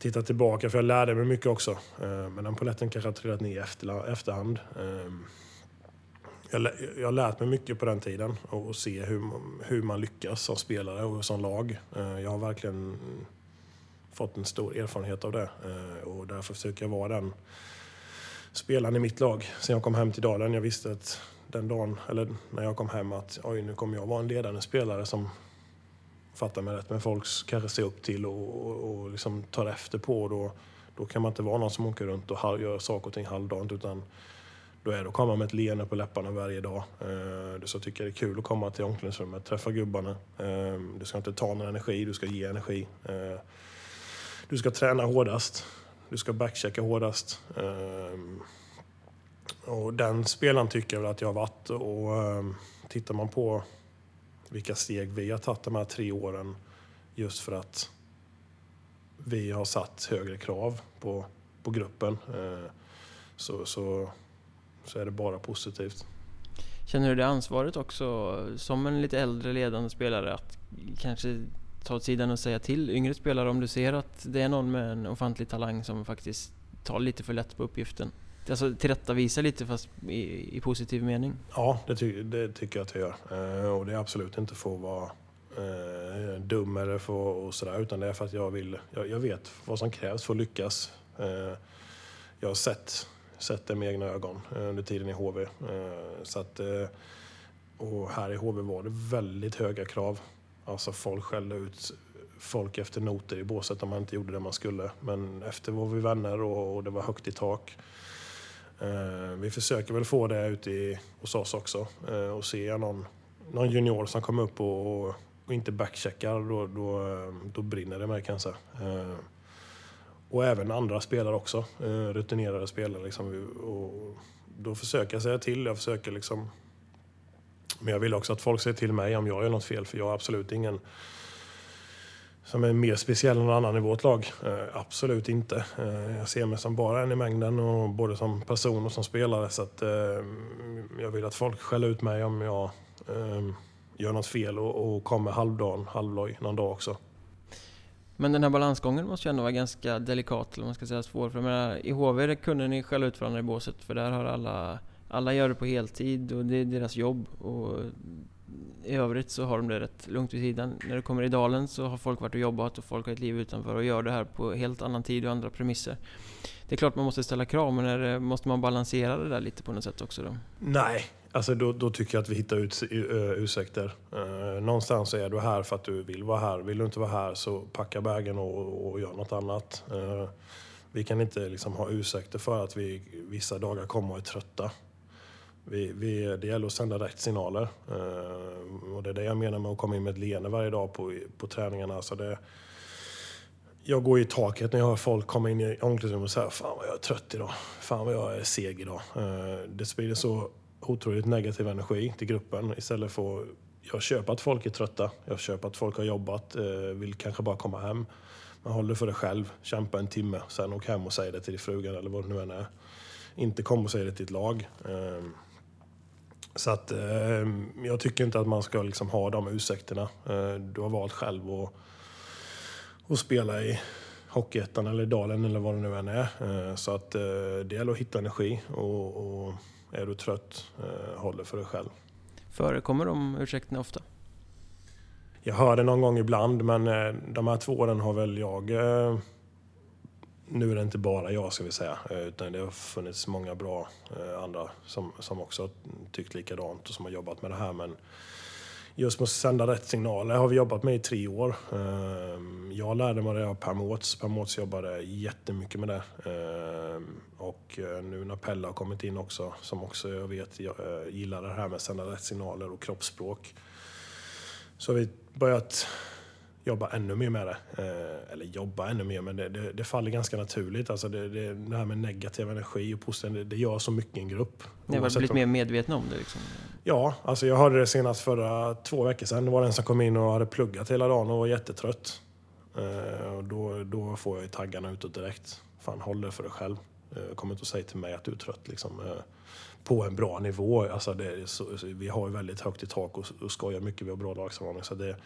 titta tillbaka, för jag lärde mig mycket också. Eh, men den poletten kanske har trillat ner i efterhand. Ehm, jag, jag har lärt mig mycket på den tiden och se hur, hur man lyckas som spelare och som lag. Eh, jag har verkligen fått en stor erfarenhet av det eh, och därför försöker jag vara den spelaren i mitt lag. Sen jag kom hem till Dalen, jag visste att den dagen, eller när jag kom hem att oj, nu kommer jag vara en ledande spelare som Fatta mig rätt, men folk kanske ser upp till och, och, och liksom tar efter på. Då, då kan man inte vara någon som åker runt och gör saker och ting halvdant utan då är det att komma med ett leende på läpparna varje dag. Eh, du ska tycka det är kul att komma till omklädningsrummet, träffa gubbarna. Eh, du ska inte ta någon energi, du ska ge energi. Eh, du ska träna hårdast. Du ska backchecka hårdast. Ehm, och den spelaren tycker jag väl att jag har varit. Och ehm, tittar man på vilka steg vi har tagit de här tre åren just för att vi har satt högre krav på, på gruppen eh, så, så så är det bara positivt. Känner du det ansvaret också som en lite äldre ledande spelare att kanske ta åt sidan och säga till yngre spelare om du ser att det är någon med en ofantlig talang som faktiskt tar lite för lätt på uppgiften? Alltså tillrättavisa lite fast i, i positiv mening? Ja, det, ty det, tycker jag att jag gör. Eh, och det är absolut inte för att vara eh, dum eller för och sådär utan det är för att jag vill, jag, jag vet vad som krävs för att lyckas. Eh, jag har sett sett det med egna ögon eh, under tiden i HV. Eh, så att, eh, och här i HV var det väldigt höga krav. Alltså folk skällde ut folk efter noter i båset om man inte gjorde det man skulle. Men efter var vi vänner och, och det var högt i tak. Eh, vi försöker väl få det ute i, hos oss också. Eh, och ser jag någon, någon junior som kommer upp och, och, och inte backcheckar, då, då, eh, då brinner det mig kan jag säga. Och även andra spelare också, rutinerade spelare. Liksom, och då försöker jag säga till, jag försöker liksom... Men jag vill också att folk säger till mig om jag gör något fel, för jag är absolut ingen som är mer speciell än någon annan i vårt lag. Eh, absolut inte. Eh, jag ser mig som bara en i mängden, och både som person och som spelare. Så att, eh, jag vill att folk skäller ut mig om jag eh, gör något fel och, och kommer halvdagen, halvloj någon dag också. Men den här balansgången måste ju ändå vara ganska delikat, eller man ska säga svår. För jag menar, i HV kunde ni skälla ut varandra i båset, för där har alla... Alla gör det på heltid och det är deras jobb. Och i övrigt så har de det rätt lugnt vid sidan. När det kommer i dalen så har folk varit och jobbat och folk har ett liv utanför och gör det här på helt annan tid och andra premisser. Det är klart man måste ställa krav, men är, måste man balansera det där lite på något sätt också då? Nej, Alltså då, då, tycker jag att vi hittar ut, eh, ursäkter. Uh, någonstans är du här för att du vill vara här. Vill du inte vara här så packa bagen och, och gör något annat. Uh, vi kan inte liksom ha ursäkter för att vi vissa dagar kommer och är trötta. Vi, vi, det gäller att sända rätt signaler. Eh, och det är det jag menar med att komma in med ett leende varje dag på, på träningarna. Alltså det, jag går i taket när jag hör folk komma in i omklädningsrummet och säga Fan vad jag är trött idag. Fan vad jag är seg idag. Eh, det sprider så otroligt negativ energi till gruppen istället för jag köper att folk är trötta, jag köper att folk har jobbat, eh, vill kanske bara komma hem. Man håller för det själv, kämpa en timme, sen åk hem och säg det till din frugan eller vad det nu än är. Inte kom och säg det till ett lag. Eh, så att ehm, jag tycker inte att man ska liksom ha de ursäkterna. Eh, du har valt själv att, att spela i Hockeyettan eller Dalen eller vad det nu än är. Eh, så att det gäller att hitta energi och, och är du trött, eh, håll det för dig själv. Förekommer de ursäkterna ofta? Jag hör det någon gång ibland, men eh, de här två åren har väl jag... Nu är det inte bara jag, ska vi säga, eh, utan det har funnits många bra eh, andra som, som också har tyckt likadant och som har jobbat med det här. Men just med att sända rätt signaler har vi jobbat med i tre år. Eh, jag lärde mig det av Per Mårts. Per Mårts jobbade jättemycket med det. Och nu när Pelle har kommit in också, som också jag vet gillar det här med att sända rätt signaler och kroppsspråk så har vi börjat jobba ännu mer med det. Eh, eller jobba ännu mer, men det, det, det faller ganska naturligt. Alltså det, det, det, här med negativ energi och positiv, det, det gör så mycket i en grupp. Ni har blivit mer medvetna om det? Liksom. Ja, alltså jag hörde det senast förra två veckor sedan. Det var en som kom in och hade pluggat hela dagen och var jättetrött. Eh, och då, då får jag ju taggarna utåt direkt. Fan, håll det för dig själv. Eh, kom inte och säg till mig att du är trött. Liksom. Eh, på en bra nivå. Alltså det så, vi har ju väldigt högt i tak och, och skojar mycket. Vi har bra lagsamordning. Så det,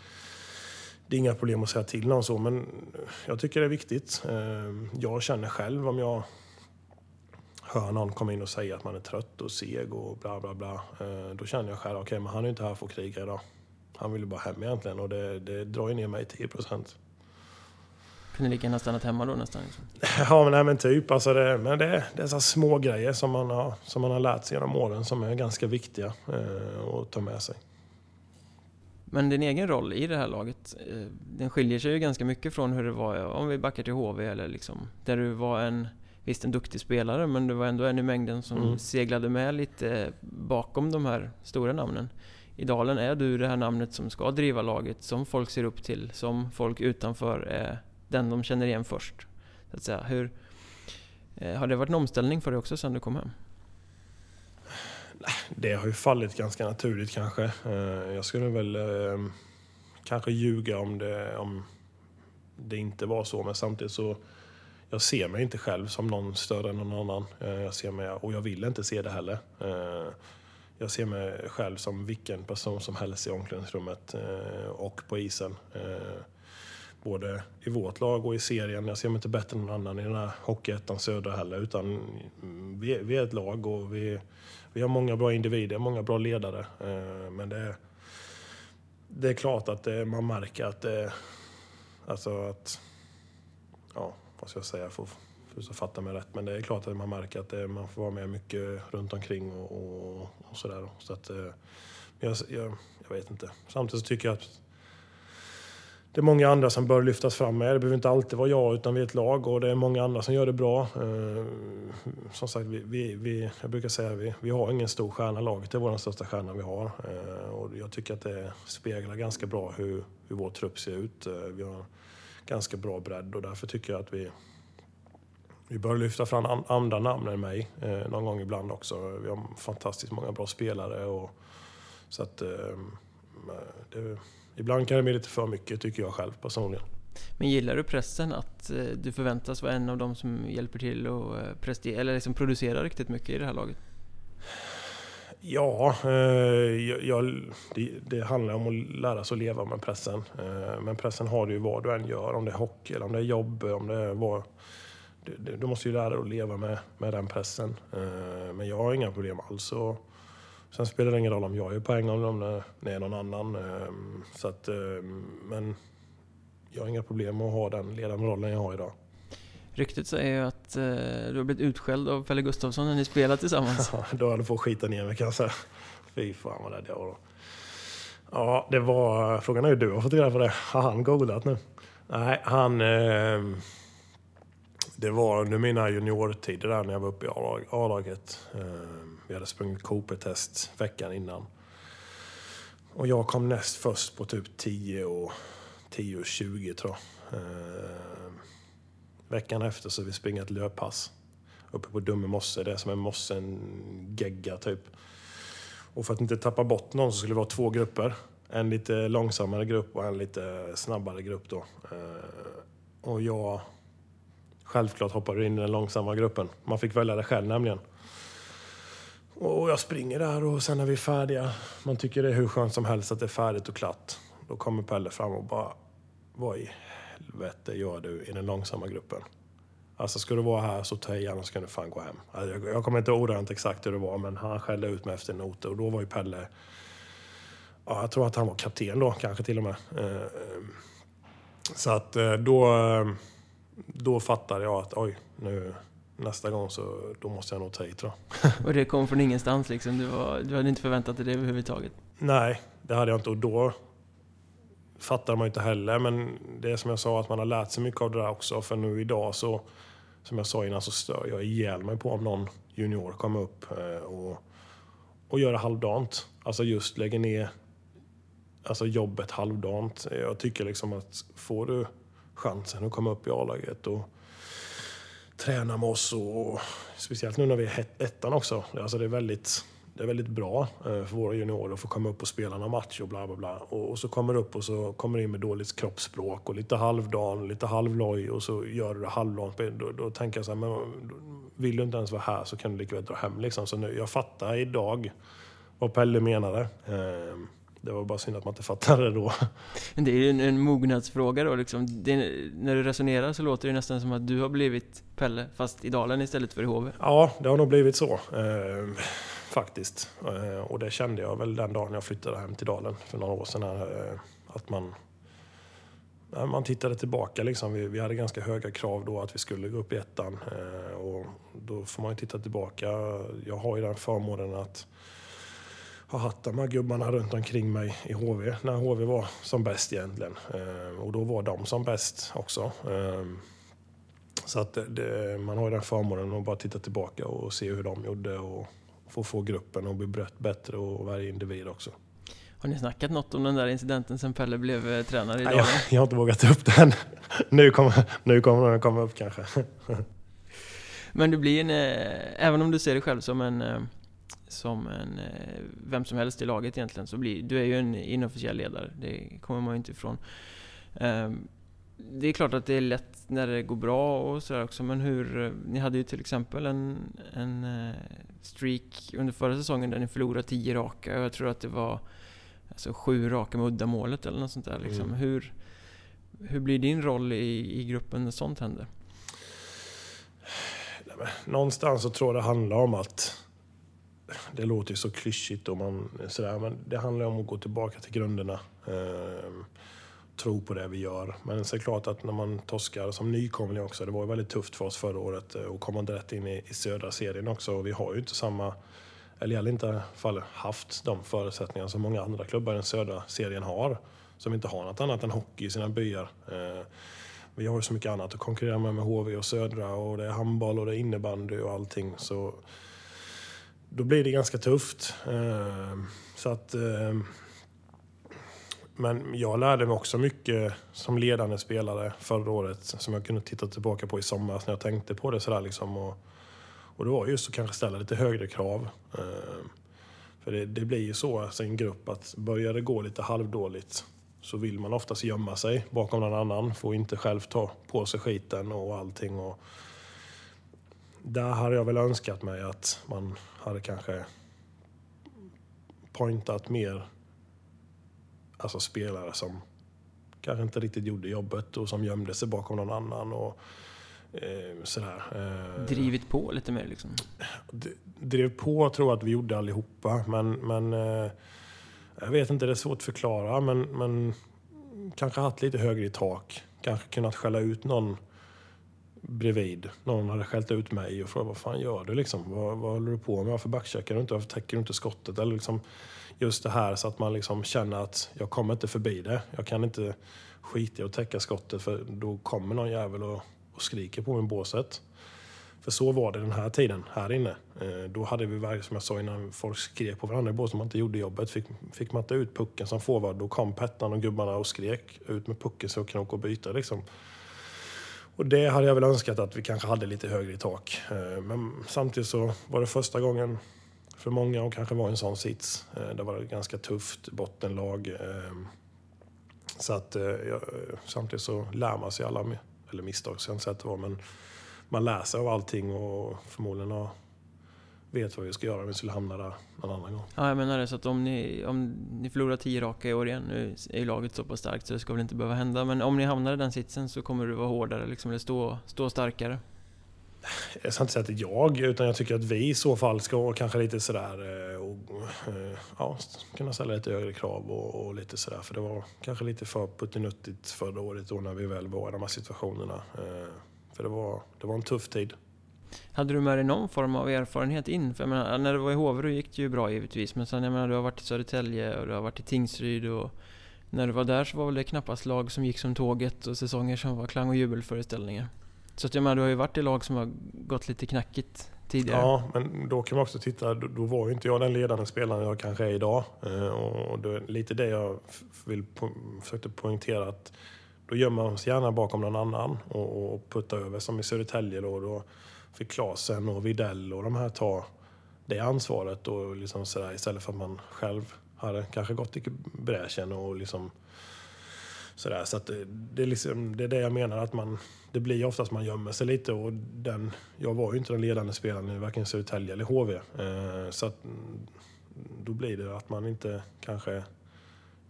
det är inga problem att säga till någon så, men jag tycker det är viktigt. Ehm, jag känner själv om jag hör någon komma in och säga att man är trött och seg och bla bla bla. Ehm, då känner jag själv, okej okay, men han är inte här för att kriga idag. Han vill ju bara hem egentligen och det, det drar ju ner mig 10 procent. Kunde lika gärna stannat hemma då nästan? Liksom. Ja, men, nej, men typ. Alltså det, men det, det är så små grejer som man, har, som man har lärt sig genom åren som är ganska viktiga eh, att ta med sig. Men din egen roll i det här laget, eh, den skiljer sig ju ganska mycket från hur det var om vi backar till HV eller liksom, där du var en, visst en duktig spelare, men du var ändå en i mängden som mm. seglade med lite bakom de här stora namnen. I Dalen är du det här namnet som ska driva laget, som folk ser upp till, som folk utanför är den de känner igen först. Så att säga. Hur, eh, har det varit en omställning för dig också sen du kom hem? Äh, det har ju fallit ganska naturligt kanske. Eh, jag skulle väl ehm, kanske ljuga om det, om det inte var så, men samtidigt så jag ser mig inte själv som någon större än någon annan. Eh, jag ser mig, och jag vill inte se det heller. Eh, jag ser mig själv som vilken person som helst i omklädningsrummet och på isen både i vårt lag och i serien. Jag ser mig inte bättre än någon annan i den här Hockeyettan Södra heller. Utan vi, vi, är ett lag och vi, vi har många bra individer, många bra ledare. Eh, men det, det är klart att det, man märker att det... Alltså att... Ja, vad ska jag säga? För, för att fatta mig rätt. Men det är klart att man märker att det, man får vara med mycket runt omkring och, och, och sådär. Så att, eh, jag, jag, jag vet inte. Samtidigt tycker jag att det är många andra som bör lyftas fram med. Det behöver inte alltid vara jag, utan vi är ett lag och det är många andra som gör det bra. Eh, som sagt, vi, vi, vi, jag brukar säga att vi, vi har ingen stor stjärna. Laget är vår största stjärna vi har. Eh, och jag tycker att det speglar ganska bra hur, hur vår trupp ser ut. Eh, vi har ganska bra bredd och därför tycker jag att vi, vi bör lyfta fram andra namn än mig eh, någon gång ibland också. Vi har fantastiskt många bra spelare. Och, så att eh, det, Ibland kan det bli lite för mycket tycker jag själv personligen. Men gillar du pressen att eh, du förväntas vara en av dem som hjälper till och eh, prestera, eller liksom producera riktigt mycket i det här laget? Ja, eh, jag, det, det, handlar om att lära sig att leva med pressen. Men pressen har du ju vad du än gör, om det är hockey, eller om det är jobb, om det är vad... Du, du måste ju lära dig att leva med, med den pressen. Men jag har inga problem alls att Sen spelar det ingen roll om jag är poäng eller om det är någon annan. Ehm, så att, ehm, men jag har inga problem med att ha den ledande rollen jag har idag. Ryktet säger ju att eh, du har blivit utskälld av Pelle Gustafsson när ni spelar tillsammans. Ja, då hade på att skita ner mig kan jag säga. Fy fan vad rädd jag var då. Ja, det var... Frågan är hur du har fått reda på det. Har han googlat nu? Nej, han... Eh, det var under mina juniortider där när jag var uppe i A-laget. Eh, vi hade sprungit Cooper-test veckan innan. Och jag kom näst först på typ 10 och, 10 och 20 tror jag. Eh, veckan efter så vi springa ett löppass uppe på Dumme mosse. Det är som en mosse, en gegga typ. Och för att inte tappa bort någon så skulle det vara två grupper. En lite långsammare grupp och en lite snabbare grupp då. Eh, och jag självklart hoppade in i den långsamma gruppen. Man fick välja det själv nämligen. Och jag springer där och sen är vi färdiga. Man tycker det är hur skönt som helst att det är färdigt och klart. Då kommer Pelle fram och bara, vad i helvete gör du i den långsamma gruppen? Alltså ska du vara här så ta i annars ska du fan gå hem. Alltså, jag, jag kommer inte ordagrant exakt hur det var men han skällde ut mig efter noter och då var ju Pelle ja, jag tror att han var kapten då, kanske till och med. Eh, eh, så att eh, då, då fattade jag att oj, nu nästa gång så då måste jag nog ta i tror jag. Och det kom från ingenstans liksom? Du, var, du hade inte förväntat dig det överhuvudtaget? Nej, det hade jag inte. Och då fattar man inte heller. Men det är som jag sa, att man har lärt sig mycket av det där också. För nu idag så, som jag sa innan, så stör jag ihjäl mig på om någon junior kommer upp eh, och, och gör det halvdant. Alltså just lägger ner alltså jobbet halvdant. Jag tycker liksom att får du chansen att komma upp i A-laget och träna med oss och speciellt nu när vi är ettan också. Alltså det är väldigt det är väldigt bra eh, för våra juniorer att få komma upp och spela någon match och bla bla bla. Och, och så kommer du upp och så kommer in med dåligt kroppsspråk och lite halvdan, lite halvloj och så gör du det halvdant. Då, då tänker jag så här, men vill du inte ens vara här så kan du lika väl dra hem liksom. Så nu, jag fattar idag vad Pelle menade. Eh, det var bara synd att man inte fattade det då. Det är ju en, en mognadsfråga då liksom. Det, när du resonerar så låter det nästan som att du har blivit Pelle, fast i Dalen istället för i HV. Ja, det har nog blivit så. Eh, faktiskt. Eh, och det kände jag väl den dagen jag flyttade hem till Dalen för några år sedan. Här, eh, att man, man tittade tillbaka. Liksom. Vi, vi, hade ganska höga krav då att vi skulle gå upp i ettan. Eh, och då får man ju titta tillbaka. Jag har ju den förmånen att ha haft de här gubbarna runt omkring mig i HV när HV var som bäst egentligen. Och då var de som bäst också. Så att det, man har ju den förmånen att bara titta tillbaka och se hur de gjorde och att få gruppen att bli bättre och varje individ också. Har ni snackat något om den där incidenten sen Pelle blev eh, tränare idag? Jag, jag har inte vågat ta upp den. nu kommer, nu kommer den komma upp kanske. Men du blir en, eh, även om du ser dig själv som en, eh, som en vem som helst i laget egentligen, så blir du är ju en inofficiell ledare. Det kommer man ju inte ifrån. Ehm, det är klart att det är lätt när det går bra och sådär också, men hur... Ni hade ju till exempel en, en eh, streak under förra säsongen där ni förlorade 10 raka. Jag tror att det var alltså, sju raka med uddamålet eller något sånt där. Liksom. Mm. Hur, hur blir din roll i, i gruppen när sånt händer? Någonstans så tror jag det handlar om att det låter ju så klyschigt och man, sådär, men det handlar om att gå tillbaka till grunderna. Eh, tro på det vi gör. Men så är det klart att när man torskar som nykomling också, det var ju väldigt tufft för oss förra året eh, och komma rätt in i, i södra serien också. Och vi har ju inte samma, eller i alla fall haft de förutsättningar som många andra klubbar i den södra serien har. Som inte har något annat än hockey i sina byar. Eh, vi har ju så mycket annat att konkurrera med med HV och Södra och det är handboll och det är innebandy och allting. Så då blir det ganska tufft. Eh, så att eh, men jag lärde mig också mycket som ledande spelare förra året som jag kunde titta tillbaka på i somras när jag tänkte på det sådär liksom. Och, och det var just att kanske ställa lite högre krav. Eh, för det, det, blir ju så alltså, i en grupp att börjar det gå lite halvdåligt så vill man oftast gömma sig bakom någon annan, får inte själv ta på sig skiten och allting. Och där hade jag väl önskat mig att man hade kanske pointat mer alltså spelare som kanske inte riktigt gjorde jobbet och som gömde sig bakom någon annan. Och, eh, sådär. Eh, Drivit på lite mer liksom? Drev på tror jag att vi gjorde allihopa, men, men eh, jag vet inte, det är svårt att förklara. Men, men kanske haft lite högre i tak. Kanske kunnat skälla ut någon bredvid. Någon hade skällt ut mig och frågat vad fan gör du liksom? Vad, vad håller du på med? Varför backcheckar du inte? Varför täcker du inte skottet? Eller liksom, just det här så att man liksom känner att jag kommer inte förbi det. Jag kan inte skita i att täcka skottet för då kommer någon jävel och, och skriker på mig i båset. För så var det den här tiden här inne. Eh, då hade vi, som jag sa innan, folk skrek på varandra i båset. Man inte gjorde jobbet. Fick, fick man inte ut pucken som forward, då kom Pettan och gubbarna och skrek ut med pucken så jag kunde åka och byta. Liksom. Och det hade jag väl önskat att vi kanske hade lite högre i tak. Eh, men samtidigt så var det första gången för många och kanske var en sån sits. Eh, det var ett ganska tufft bottenlag. Eh, så att samtidigt så lär man sig alla, eller misstag ska jag inte säga att det var, men man lär sig av allting och förmodligen vet vad vi ska göra om vi skulle hamna där någon annan gång. Ja, jag menar det. Så att om ni, om ni förlorar tio raka i år igen, nu är ju laget så pass starkt så det ska väl inte behöva hända. Men om ni hamnar i den sitsen så kommer du vara hårdare, liksom, eller stå, stå starkare. jag ska inte säga att det är jag, utan jag tycker att vi i så fall ska kanske lite sådär eh, och, eh, ja, kunna ställa lite högre krav och, och, lite sådär. För det var kanske lite för puttinuttigt förra året då när vi väl var i de här situationerna. Eh, för det var, det var en tuff tid. Hade du med dig någon form av erfarenhet in? För jag menar, när du var i Hovre gick det ju bra givetvis, men sen jag menar, du har varit i Södertälje och du har varit i Tingsryd och när du var där så var väl det knappast lag som gick som tåget och säsonger som var klang och jubelföreställningar. Så att jag menar, du har ju varit i lag som har gått lite knackigt tidigare. Ja, men då kan man också titta, då, då var ju inte jag den ledande spelaren jag kanske är idag. Eh, och det är lite det jag vill po försökte poängtera att då gömmer man sig gärna bakom någon annan och, och puttar över. Som i Södertälje då, då fick Klasen och Videll och de här ta det ansvaret och liksom så där, istället för att man själv hade kanske gått i bräschen och liksom sådär. Så att det, det, är liksom, det är det jag menar, att man, det blir oftast man gömmer sig lite. Och den, jag var ju inte den ledande spelaren i varken Södertälje eller HV. Eh, så att, då blir det att man inte kanske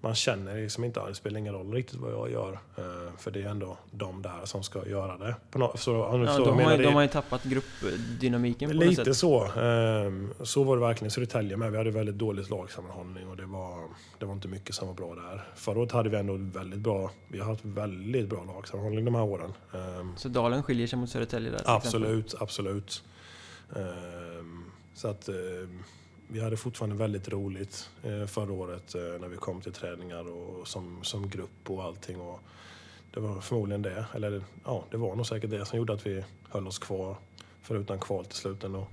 man känner liksom inte att det spelar ingen roll riktigt vad jag gör. Eh, för det är ändå de där som ska göra det. Så, ja, de, har, de har ju tappat gruppdynamiken på Lite sätt. så. Ehm, så var det verkligen i Södertälje med. Vi hade väldigt dålig lagsammanhållning och det var, det var inte mycket som var bra där. Förra året hade vi ändå väldigt bra, vi har haft väldigt bra lagsammanhållning de här åren. Ehm, så Dalen skiljer sig mot Södertälje där? Absolut, exempel. absolut. Ehm, så att vi hade fortfarande väldigt roligt eh, förra året eh, när vi kom till träningar och som, som grupp och allting. Och det var förmodligen det, eller ja, det var nog säkert det som gjorde att vi höll oss kvar, förutom kval till slut ändå.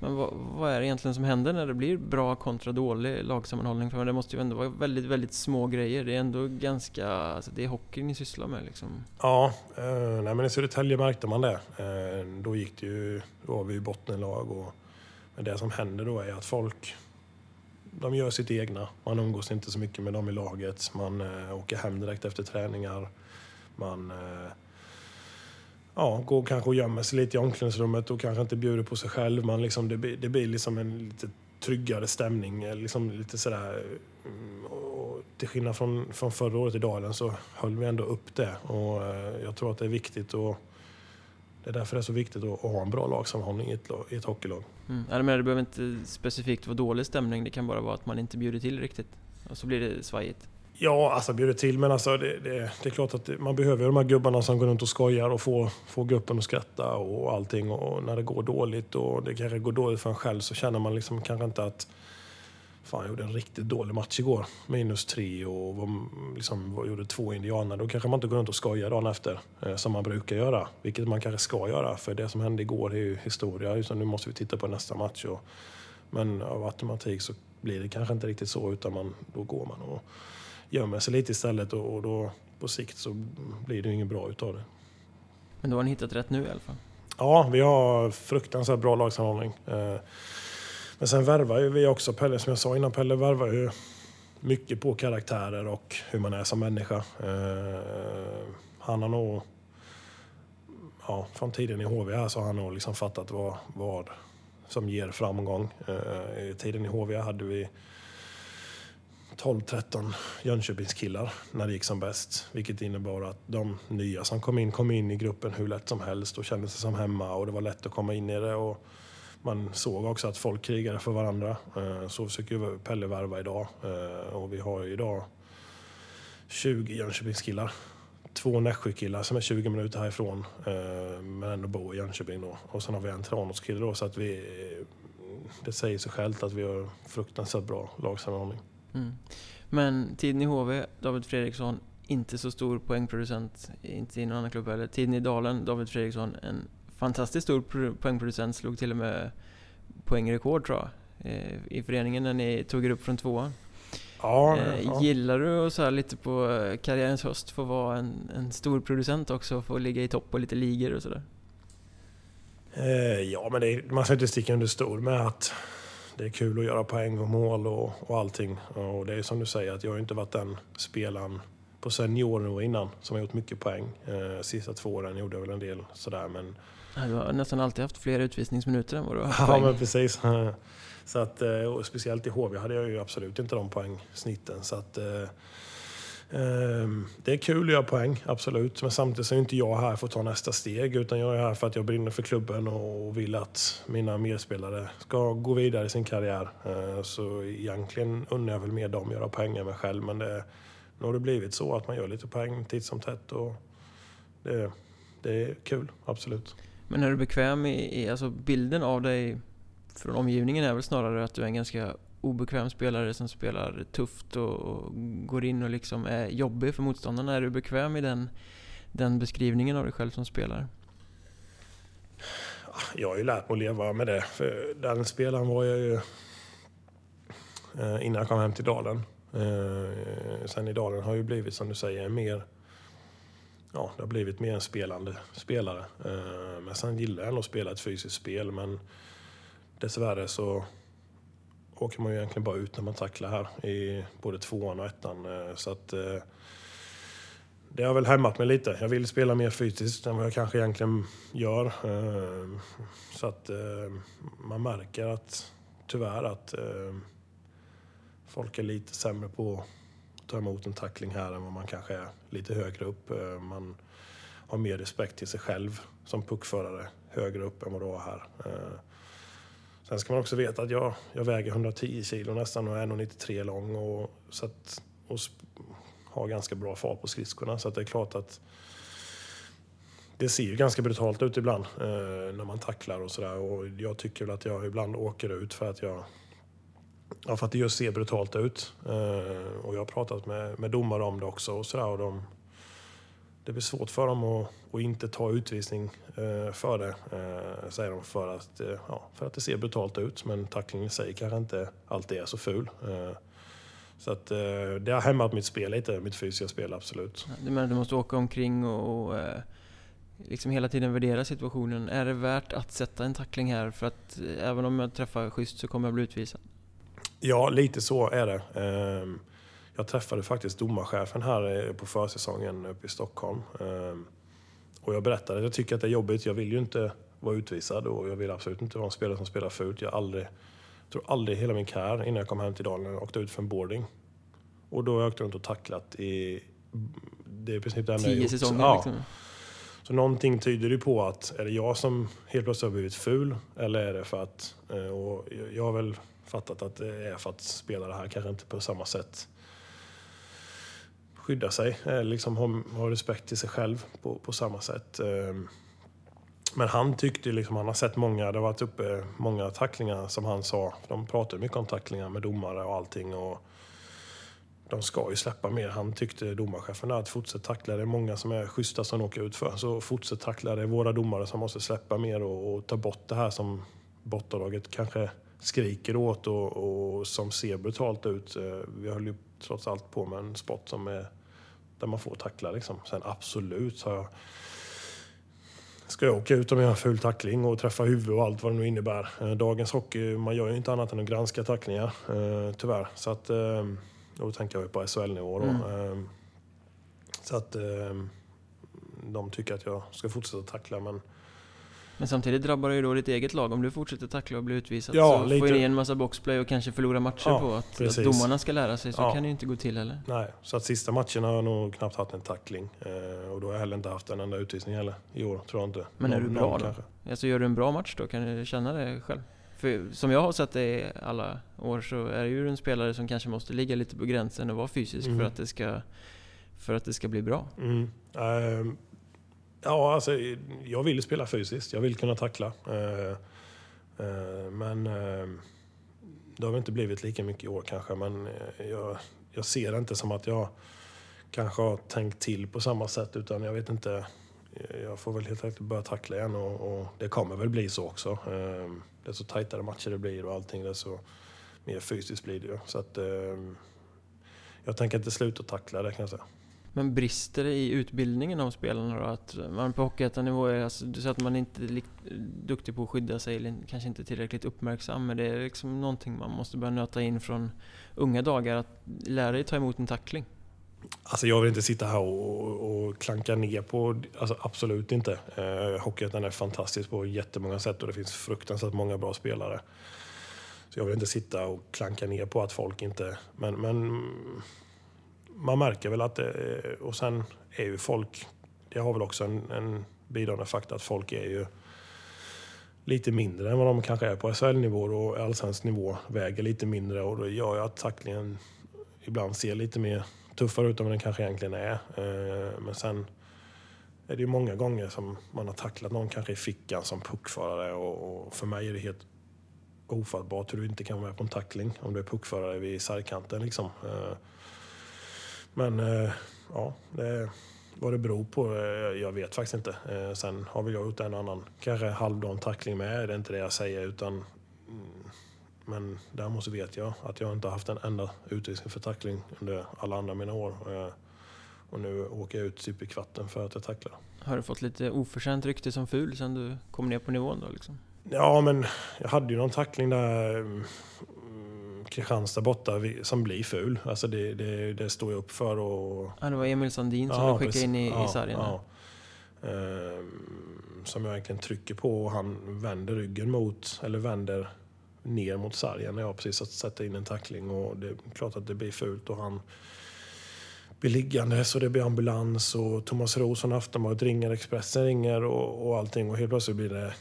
Men vad, vad, är det egentligen som händer när det blir bra kontra dålig lagsammanhållning? För det måste ju ändå vara väldigt, väldigt små grejer. Det är ändå ganska, alltså det är hockey ni sysslar med liksom. Ja, eh, nej men i Södertälje märkte man det. Eh, då gick det ju, då var vi i bottenlag och men det som händer då är att folk de gör sitt egna. Man umgås inte så mycket med dem i laget. Man eh, åker hem direkt efter träningar. Man eh, ja, går kanske och gömmer sig lite i omklädningsrummet och kanske inte bjuder på sig själv. Man liksom, det, blir, det blir liksom en lite tryggare stämning. Eh, liksom lite sådär, mm, och till skillnad från, från förra året i Dalen så höll vi ändå upp det. Och eh, jag tror att det är viktigt att det är därför det är så viktigt att, ha en bra lagsammanhållning i ett, i ett hockeylag. Mm. Ja, men det behöver inte specifikt vara dålig stämning, det kan bara vara att man inte bjuder till riktigt. Och så blir det svajigt. Ja, alltså bjuder till, men alltså det, det, det är klart att man behöver de här gubbarna som går runt och skojar och får, får gruppen att skratta och allting. Och när det går dåligt och det kanske går dåligt för en själv så känner man liksom kanske inte att Fan, jag gjorde en riktigt dålig match igår. Minus tre och var, liksom, gjorde två indianer. Då kanske man inte går runt och skojar dagen efter, eh, som man brukar göra. Vilket man kanske ska göra, för det som hände igår är ju historia. Utan nu måste vi titta på nästa match. Och, men av automatik så blir det kanske inte riktigt så, utan man, då går man och gömmer sig lite istället. Och, och då på sikt så blir det inget bra utav det. Men då har ni hittat rätt nu i alla fall? Ja, vi har fruktansvärt bra lagsammanhållning. Eh, men sen värvar ju vi också, Pelle, som jag sa innan, Pelle värvar ju mycket på karaktärer och hur man är som människa. Eh, han har nog, ja, från tiden i HV här så har han nog liksom fattat vad, vad som ger framgång. Eh, I tiden i HV hade vi 12-13 Jönköpingskillar när det gick som bäst. Vilket innebar att de nya som kom in kom in i gruppen hur lätt som helst och kände sig som hemma och det var lätt att komma in i det. Och man såg också att folk krigade för varandra. Eh, så försöker Pelle värva idag. Eh, och vi har idag 20 Jönköpingskillar. Två Nässjökillar som är 20 minuter härifrån, eh, men ändå bor i Jönköping. Då. Och sen har vi en Tranåskille då, så att vi... Det säger sig självt att vi har fruktansvärt bra lagsammanhållning. Mm. Men tiden i HV, David Fredriksson, inte så stor poängproducent, inte i någon annan klubb heller. Tiden i Dalen, David Fredriksson, en fantastiskt stor poängproducent, slog till och med poängrekord tror jag. Eh, I föreningen när ni tog er upp från tvåan. Ja, eh, ja. Gillar du så här lite på karriärens höst få vara en, en stor producent också? Få ligga i topp på lite ligor och sådär? Eh, ja, men är, man ska inte sticka under stol med att det är kul att göra poäng och mål och, och allting. Och det är som du säger, att jag har inte varit den spelaren på seniornivå innan som har gjort mycket poäng. Sista två åren gjorde jag väl en del sådär, men du har nästan alltid haft fler utvisningsminuter än vad du har Ja, men precis. Så att, eh, speciellt i HV hade jag ju absolut inte de poängsnitten. Så att, eh, Ehm, det är kul att göra poäng, absolut. Men samtidigt så är inte jag här för att ta nästa steg. Utan jag är här för att jag brinner för klubben och vill att mina medspelare ska gå vidare i sin karriär. Ehm, så egentligen undrar jag väl mer dem göra poäng än mig själv. Men det, nu har det blivit så att man gör lite poäng titt som tätt. Och det, det är kul, absolut. Men är du bekväm i, i alltså bilden av dig från omgivningen är väl snarare att du är en ganska obekväm spelare som spelar tufft och, och, går in och liksom är jobbig för motståndarna. Är du bekväm i den, den beskrivningen av dig själv som spelare? Jag har ju lärt mig att leva med det. För den spelaren var jag ju eh, innan jag kom hem till Dalen. Eh, sen i Dalen har jag ju blivit, som du säger, mer ja, det har blivit mer en spelande spelare. Eh, men sen gillar jag ändå att spela ett fysiskt spel, men dessvärre så åker man ju egentligen bara ut när man tacklar här i både tvåan och ettan. Eh, så att eh, det har väl hämmat mig lite. Jag vill spela mer fysiskt än vad jag kanske egentligen gör. Eh, så att eh, man märker att tyvärr att eh, folk är lite sämre på att ta emot en tackling här än vad man kanske är lite högre upp. Eh, man har mer respekt till sig själv som puckförare högre upp än vad du har här. Eh, sen ska man också veta att jag, jag väger 110 kilo nästan och är 1,93 lång. Och, så att, och har ganska bra fart på skridskorna. Så att det är klart att det ser ju ganska brutalt ut ibland eh, när man tacklar och sådär. Och jag tycker väl att jag ibland åker ut för att jag Ja, för att det just ser brutalt ut. Eh, och jag har pratat med, med domare om det också och sådär. Och de, det blir svårt för dem att, att inte ta utvisning eh, för det, eh, säger de, för att, eh, ja, för att det ser brutalt ut. Men tacklingen i sig kanske inte alltid är så ful. Eh, så att eh, det har hämmat mitt spel lite, mitt fysiska spel, absolut. Du menar att du måste åka omkring och, och eh, liksom hela tiden värdera situationen. Är det värt att sätta en tackling här för att även om jag träffar schysst så kommer jag bli utvisad? Ja, lite så är det. Ehm, jag träffade faktiskt domarchefen här på försäsongen uppe i Stockholm. Ehm, och jag berättade att jag tycker att det är jobbigt. Jag vill ju inte vara utvisad och jag vill absolut inte vara en spelare som spelar fult. Jag aldrig, tror aldrig hela min karriär innan jag kom hem till Dalen åkte ut för en boarding. Och då har jag åkt runt och tacklat i... Det är i princip det enda Tio säsonger ja. liksom. Så någonting tyder ju på att är det jag som helt plötsligt har blivit ful eller är det för att... Eh, och jag har väl fattat att det är för att spelare här kanske inte på samma sätt skydda sig, eh, liksom ha, ha respekt till sig själv på, på samma sätt. Ehm, men han tyckte liksom, han har sett många, det har varit uppe många tacklingar som han sa. De pratar mycket om tacklingar med domare och allting. Och de ska ju släppa mer. Han tyckte domarchefen att fortsätt tackla. Det är många som är schyssta som åker ut för. Så fortsätt tackla. Det är våra domare som måste släppa mer och, och ta bort det här som bottenlaget kanske skriker åt och, och, som ser brutalt ut. Eh, vi höll ju trots allt på med en sport som är där man får tackla. Liksom. Sen absolut har jag Ska jag åka ut om jag har en ful tackling och träffa huvud och allt vad det nu innebär. Eh, dagens hockey, man gör ju inte annat än att granska tacklingar, eh, tyvärr. Så att, då tänker jag på SHL-nivå då. Mm. Så att de tycker att jag ska fortsätta tackla, men men samtidigt drabbar det ju då ditt eget lag. Om du fortsätter tackla och bli utvisad ja, så lite. får ni en massa boxplay och kanske förlora matcher ja, på att, att, domarna ska lära sig. Så ja. kan det ju inte gå till heller. Nej, så att sista matchen har jag nog knappt haft en tackling. Eh, och då har jag heller inte haft en enda utvisning heller i år, tror jag inte. Men är någon, du bra då? Kanske. Alltså gör du en bra match då? Kan du känna det själv? För som jag har sett det alla år så är du ju en spelare som kanske måste ligga lite på gränsen och vara fysisk mm. för, att det ska, för att det ska bli bra. Mm. Uh, Ja, alltså, jag vill spela fysiskt. Jag vill kunna tackla. Eh, eh, men eh, det har väl inte blivit lika mycket i år kanske. Men jag, jag ser det inte som att jag kanske har tänkt till på samma sätt. Utan jag vet inte. Jag får väl helt enkelt börja tackla igen och, och det kommer väl bli så också. Desto tajtare matcher det blir och allting, desto mer fysiskt blir det ju. Så att, jag tänker inte sluta tackla det kan jag säga. Men brister det i utbildningen av spelarna då? Att man på hockeyettanivå är, alltså, du säger att man inte är duktig på att skydda sig eller kanske inte tillräckligt uppmärksam. Men det är liksom någonting man måste börja nöta in från unga dagar. Att lära dig ta emot en tackling. Alltså jag vill inte sitta här och, och klanka ner på, alltså absolut inte. Eh, Hockeyettan är fantastisk på jättemånga sätt och det finns fruktansvärt många bra spelare. Så jag vill inte sitta och klanka ner på att folk inte... Men, men man märker väl att det, och sen är ju folk, det har väl också en, en bidragande faktor att folk är ju lite mindre än vad de kanske är på SHL-nivå och allsvensk nivå. Väger lite mindre och det gör ju att tacklingen ibland ser lite mer tuffare ut än vad den kanske egentligen är. Eh, men sen är det ju många gånger som man har tacklat någon kanske i fickan som puckförare och för mig är det helt ofattbart hur du inte kan vara med på en tackling om du är puckförare vid sargkanten. Liksom. Eh, Eh, men eh, ja, det, vad det beror på, eh, jag vet faktiskt inte. Sen har väl jag gjort en annan, kanske halvdan tackling med, det är inte det jag säger. utan mm, Men däremot så vet jag att jag inte har haft en enda utvisning för tackling under alla andra mina år. Och nu åker jag ut typ i kvarten för att jag tacklar. Har du fått lite oförtjänt rykte som ful sen du kom ner på nivån då liksom? Ja, men jag hade ju någon tackling där mm, Kristianstad borta som blir ful. Alltså det, det, det står jag upp för. Och... Ja, det var Emil Sandin som ja, du skickade in i, ja, i sargen. Ja. Ehm, som jag verkligen trycker på och han vänder ryggen mot, eller vänder ner mot sargen när jag precis har sätta in en tackling. Och det är klart att det blir fult och han blir liggande så det blir ambulans och Thomas Roos från Aftonbladet ringer, Expressen ringer och, och allting och helt plötsligt blir det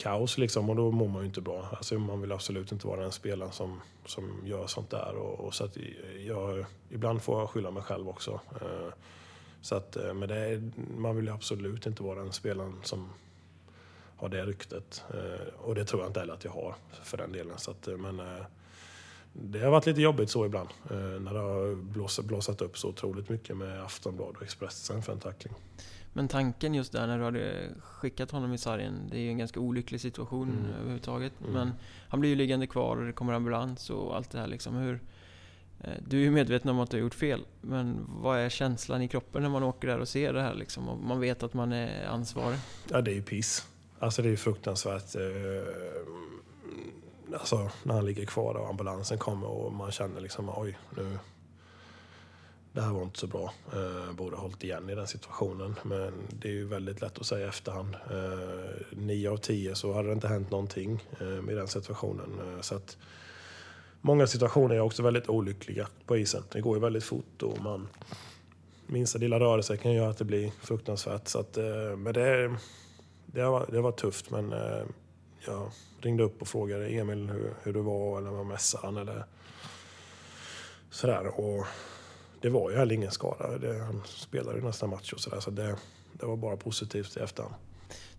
kaos liksom och då mår man ju inte bra. Alltså man vill absolut inte vara den spelaren som, som gör sånt där. Och, och så att jag, ibland får jag skylla mig själv också. Eh, så att, eh, men det är, man vill absolut inte vara den spelaren som har det ryktet. Eh, och det tror jag inte heller att jag har för den delen. Så att, eh, men eh, det har varit lite jobbigt så ibland. När det har blåsat upp så otroligt mycket med Aftonbladet och Expressen för en tackling. Men tanken just där när du hade skickat honom i sargen, det är ju en ganska olycklig situation mm. överhuvudtaget. Mm. Men han blir ju liggande kvar och det kommer ambulans och allt det här liksom. Hur, eh, du är ju medveten om att du har gjort fel, men vad är känslan i kroppen när man åker där och ser det här liksom? Och man vet att man är ansvarig? Ja, det är ju piss. Alltså det är ju fruktansvärt. Eh, alltså när han ligger kvar och ambulansen kommer och man känner liksom oj, nu det här var inte så bra. Eh, borde ha hållit igen i den situationen. Men det är ju väldigt lätt att säga i efterhand. Eh, nio av tio så hade det inte hänt någonting eh, i den situationen. Eh, så att många situationer är också väldigt olyckliga på isen. Det går ju väldigt fort och man minsta lilla rörelse kan göra att det blir fruktansvärt. Så att, eh, men det, det, har, det var tufft men eh, jag ringde upp och frågade Emil hur, hur det var eller var mässan eller sådär. Och det var ju heller ingen skada. Det, han spelade ju nästa match och sådär. Så det, det var bara positivt i efterhand.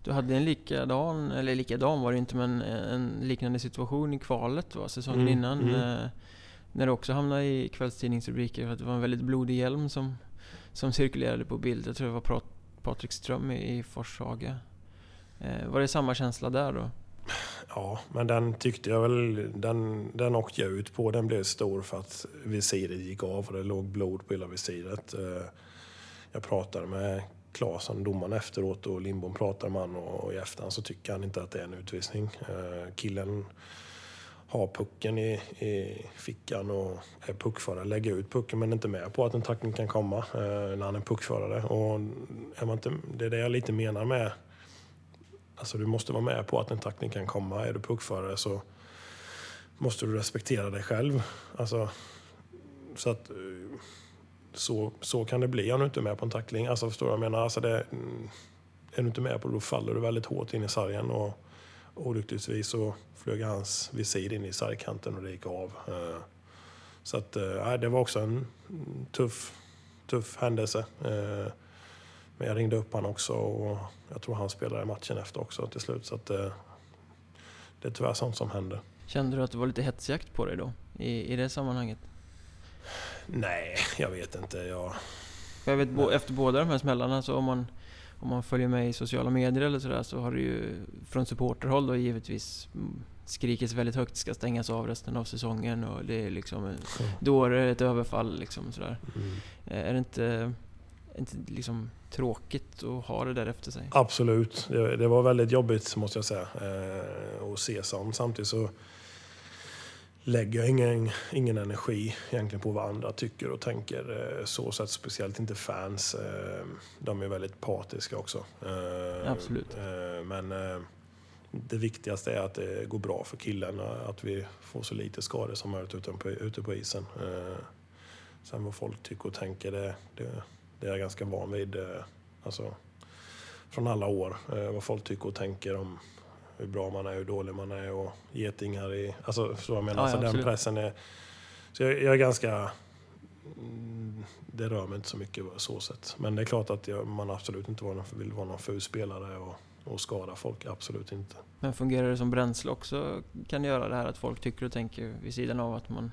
Du hade en likadan, eller likadan var det inte, men en liknande situation i kvalet va? säsongen mm, innan. Mm. Eh, när du också hamnade i kvällstidningsrubriker för att det var en väldigt blodig hjälm som, som cirkulerade på bild. Jag tror det var Patrik Ström i, i Forshaga. Eh, var det samma känsla där då? Ja, men den tyckte jag väl, den, den åkte jag ut på. Den blev stor för att visiret gick av och det låg blod på hela visiret. Eh, jag pratade med Claesson, domaren efteråt och Lindbom pratade med honom och i efterhand så tycker han inte att det är en utvisning. Eh, killen har pucken i, i fickan och är puckförare, lägger ut pucken men är inte med på att en tackling kan komma eh, när han är puckförare. Och är man inte, det är det jag lite menar med Alltså du måste vara med på att en tackling kan komma. Är du puckförare så måste du respektera dig själv. Alltså, så, att, eh, så, så kan det bli om du inte är med på en tackling. Alltså, förstår du vad jag menar? Alltså det, mm, är du inte med på det, då faller du väldigt hårt in i sargen. Och olyckligtvis så flög hans visir in i sargkanten och det gick av. Eh, så att, äh, det var också en tuff, tuff händelse. Äh, men jag ringde upp honom också och jag tror han spelade matchen efter också till slut. Så att det, eh, det är tyvärr sånt som händer. Kände du att det var lite hetsjakt på dig då? I, i det sammanhanget? Nej, jag vet inte. Jag, jag vet, bo, efter båda de här smällarna så om man, om man följer med i sociala medier eller sådär så har det ju från supporterhåll då givetvis skrikits väldigt högt ska stängas av resten av säsongen och det är liksom... Mm. Då är det ett överfall liksom sådär. Mm. Eh, är det inte inte liksom tråkigt att ha det där efter sig? Absolut. Det, det var väldigt jobbigt måste jag säga eh, att se sånt. Samtidigt så lägger jag ingen, ingen energi egentligen på vad andra tycker och tänker. Eh, så sätt speciellt inte fans. Eh, de är väldigt partiska också. Eh, Absolut. Men det viktigaste är att det går bra för killarna. Att vi får så lite skador som möjligt ute på, ute på isen. sen vad folk tycker och tänker, det, det, det är jag ganska van vid. Eh, alltså, från alla år. Eh, vad folk tycker och tänker om hur bra man är, hur dålig man är och getingar i... Alltså, så jag menar, Ja, ja, så den pressen är... Så jag, jag är ganska... Det rör mig inte så mycket så sätt. Men det är klart att jag, man absolut inte var vill vara någon ful spelare och, och skada folk. Absolut inte. Men fungerar det som bränsle också? Kan göra det här att folk tycker och tänker vid sidan av att man,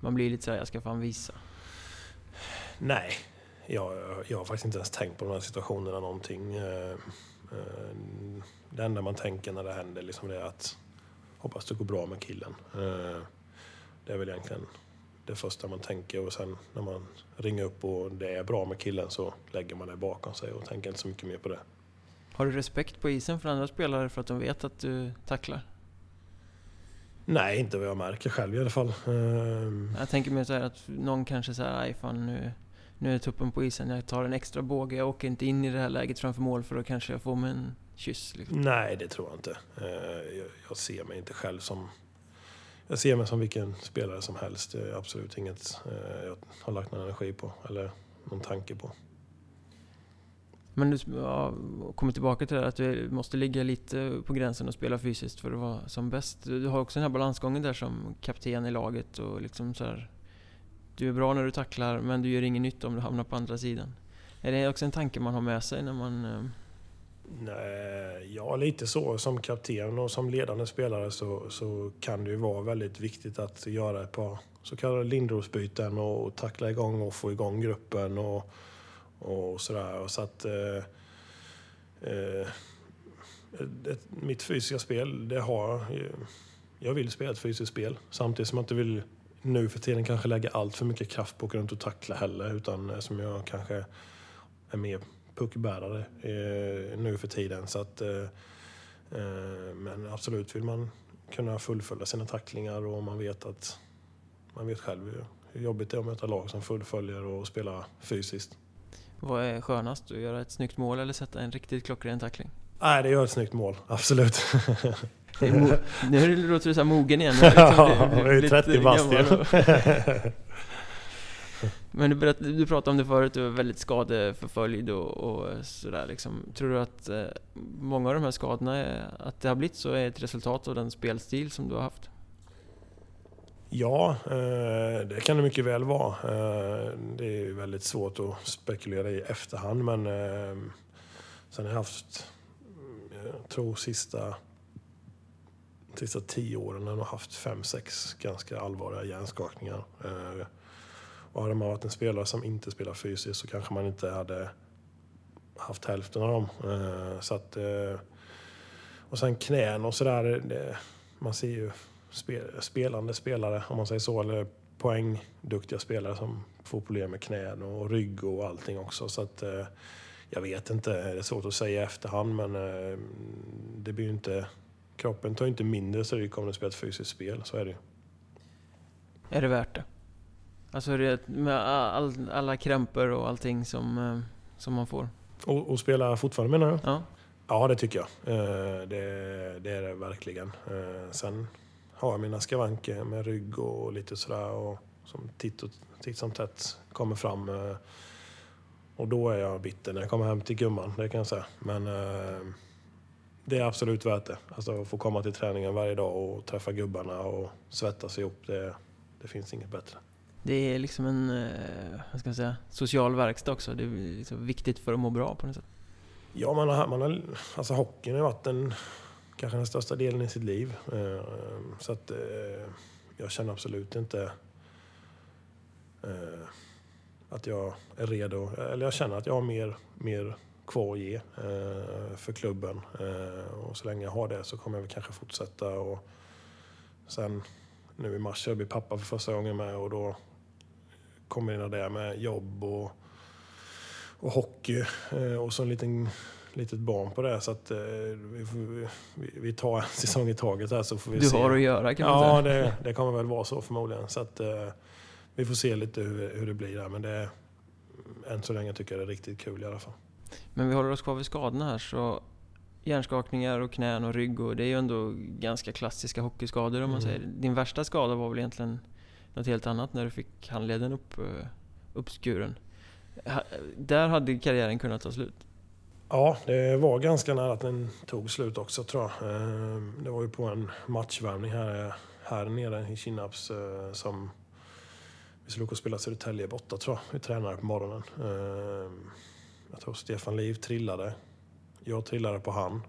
man blir lite såhär, jag ska fan visa. Nej, jag, jag har faktiskt inte ens tänkt på de här situationerna någonting. Eh, eh, Det enda man tänker när det händer liksom det är att hoppas det går bra med killen. Eh, Det är väl egentligen det första man tänker och sen när man ringer upp och det är bra med killen så lägger man det bakom sig och tänker inte så mycket mer på det. Har du respekt på isen för andra spelare för att de vet att du tacklar? Nej, inte vad jag märker själv i alla fall. Jag tänker mer så här att någon kanske säger aj fan nu, nu är tuppen på isen, jag tar en extra båge, jag åker inte in i det här läget framför mål för då kanske jag får mig en kyss. Liksom. Nej, det tror jag inte. Eh, jag- ser mig inte själv som... Jag ser mig som vilken spelare som helst. Det är absolut inget eh, jag har lagt någon energi på eller någon tanke på. Men du ja, kommer tillbaka till det här att du måste ligga lite på gränsen och spela fysiskt för att vara som bäst. Du du har också den här balansgången där som kapten i laget och liksom så här. Du är bra när du tacklar men du gör ingen nytta om du hamnar på andra sidan. Är det också en tanke man har med sig när man... Eh, Nej, ja, lite så. Som kapten och som ledande spelare så, så kan det ju vara väldigt viktigt att göra ett par så kallade lindrosbyten och tackla igång och få igång gruppen och, och sådär. Och så att, eh, eh, mitt fysiska spel, det har... Jag vill spela ett fysiskt spel samtidigt som jag inte vill nu för tiden kanske lägga allt för mycket kraft på att runt och tackla heller utan som jag kanske är mer puckbärare eh, nu för tiden. Så att, eh, eh, men absolut vill man kunna fullfölja sina tacklingar och man vet att man vet själv hur, hur jobbigt det är att möta lag som fullföljer och spelar fysiskt. Vad är skönast? Att göra ett snyggt mål eller sätta en riktigt klockren tackling? Nej, det gör ett snyggt mål. Absolut. Det är mo- nu låter du så här mogen igen. Ja, Liksom, jag är ju lite 30 bast Men du, berätt, du pratade om det förut, du är väldigt skadeförföljd och, och sådär liksom. Tror du att eh, många av de här skadorna, är, att det har blivit så, är ett resultat av den spelstil som du har haft? Ja, eh, det kan det mycket väl vara. Eh, Det är väldigt svårt att spekulera i efterhand men sen har jag haft, jag tror sista, sista tio åren har jag haft fem, sex ganska allvarliga hjärnskakningar. Eh, Och hade man varit en spelare som inte spelar fysiskt så kanske man inte hade haft hälften av dem. Eh, Så att, eh, och sen knän och sådär, man ser ju spe- spelande spelare, om man säger så, eller poängduktiga spelare som får problem med knän och rygg och allting också. Så att, eh, jag vet inte, det är svårt att säga i efterhand men eh, det blir ju inte, kroppen tar ju inte mindre stryk om du spelar ett fysiskt spel, så är det ju. Är det värt det? Alltså det med all, alla krämpor och allting som, eh, som man får? Och, och spela fortfarande menar du? Ja. Ja, det tycker jag. Eh, Det, det är det verkligen. Eh, Sen har jag mina skavanker med rygg och lite sådär och som titt, och, titt som tätt kommer fram. Och då är jag bitter när jag kommer hem till gumman, det kan jag säga. Men det är absolut värt det. Alltså att få komma till träningen varje dag och träffa gubbarna och svettas ihop, det, det finns inget bättre. Det är liksom en, eh, vad ska jag säga, social verkstad också. Det är liksom viktigt för att må bra på något sätt. Ja, man har, man har, alltså hockeyn har varit den, kanske den största delen i sitt liv. Eh, Så att eh, jag känner absolut inte att jag är redo. Eller jag känner att jag har mer, mer kvar att ge eh, för klubben. Eh, Och så länge jag har det så kommer jag väl kanske fortsätta. Och sen nu i mars jag blir pappa för första gången med och då kombinerar det med jobb och och hockey eh, och så en liten litet barn på det så att eh, vi, vi, tar en säsong i taget här så får vi Du se. har att göra kan man Ja, säga. det, det kommer väl vara så förmodligen. Så att eh, vi får se lite hur, hur det blir där men det än så länge tycker jag det är riktigt kul i alla fall. Men vi håller oss kvar vid skadorna här så hjärnskakningar och knän och rygg och det är ju ändå ganska klassiska hockeyskador om man Mm. säger. Din värsta skada var väl egentligen något helt annat när du fick handleden upp, eh, uppskuren. Där hade karriären kunnat ta slut. Ja, det var ganska nära att den tog slut också tror jag. Eh, det var ju på en matchvärmning här, här nere i Kinnarps eh, som vi skulle åka och spela Södertälje borta tror jag. Vi tränade på morgonen. Jag tror Stefan Liv trillade. Jag trillade på han.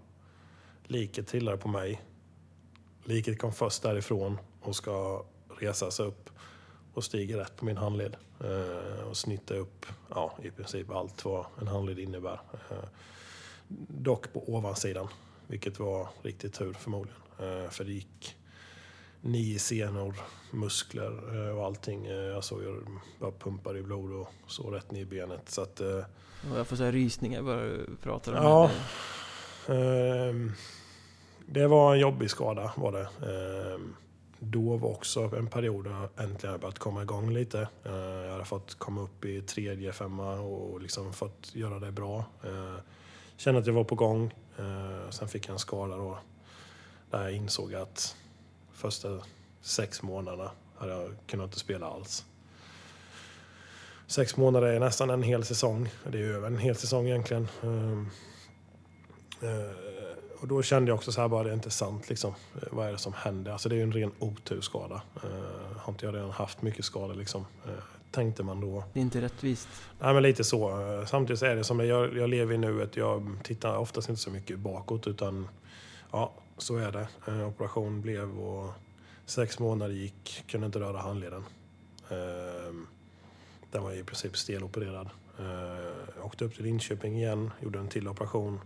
Liket trillade på mig. Liket kom först därifrån och ska resa sig upp och stiger rätt på min handled eh, och snittar upp ja, i princip allt vad en handled innebär. Eh, dock på ovansidan, vilket var riktigt tur förmodligen. Eh, för det gick nio senor, muskler och allting. Jag såg ju bara pumpar i blod och så rätt ner i benet. Så att, jag får säga rysningar bara du pratar om ja, det. Det var en jobbig skada var det. Då var också en period då jag äntligen börjat komma igång lite. Jag hade fått komma upp i tredje, femma och liksom fått göra det bra. Kände att jag var på gång. Sen fick jag en skada då. Där jag insåg att första sex månaderna hade jag kunnat inte spela alls. Sex månader är nästan en hel säsong. Det är över en hel säsong egentligen. Och då kände jag också så här bara, det är inte sant liksom. Vad är det som händer? Alltså det är ju en ren oturskada. Har inte jag redan haft mycket skador liksom? Tänkte man då. Det är inte rättvist. Nej men lite så. Samtidigt är det som jag, jag lever i nuet. Jag tittar oftast inte så mycket bakåt utan ja, så är det. Eh, operation blev och sex månader gick, kunde inte röra handleden. Ehm, den var i princip stelopererad. Eh, åkte upp till Linköping igen, gjorde en till operation.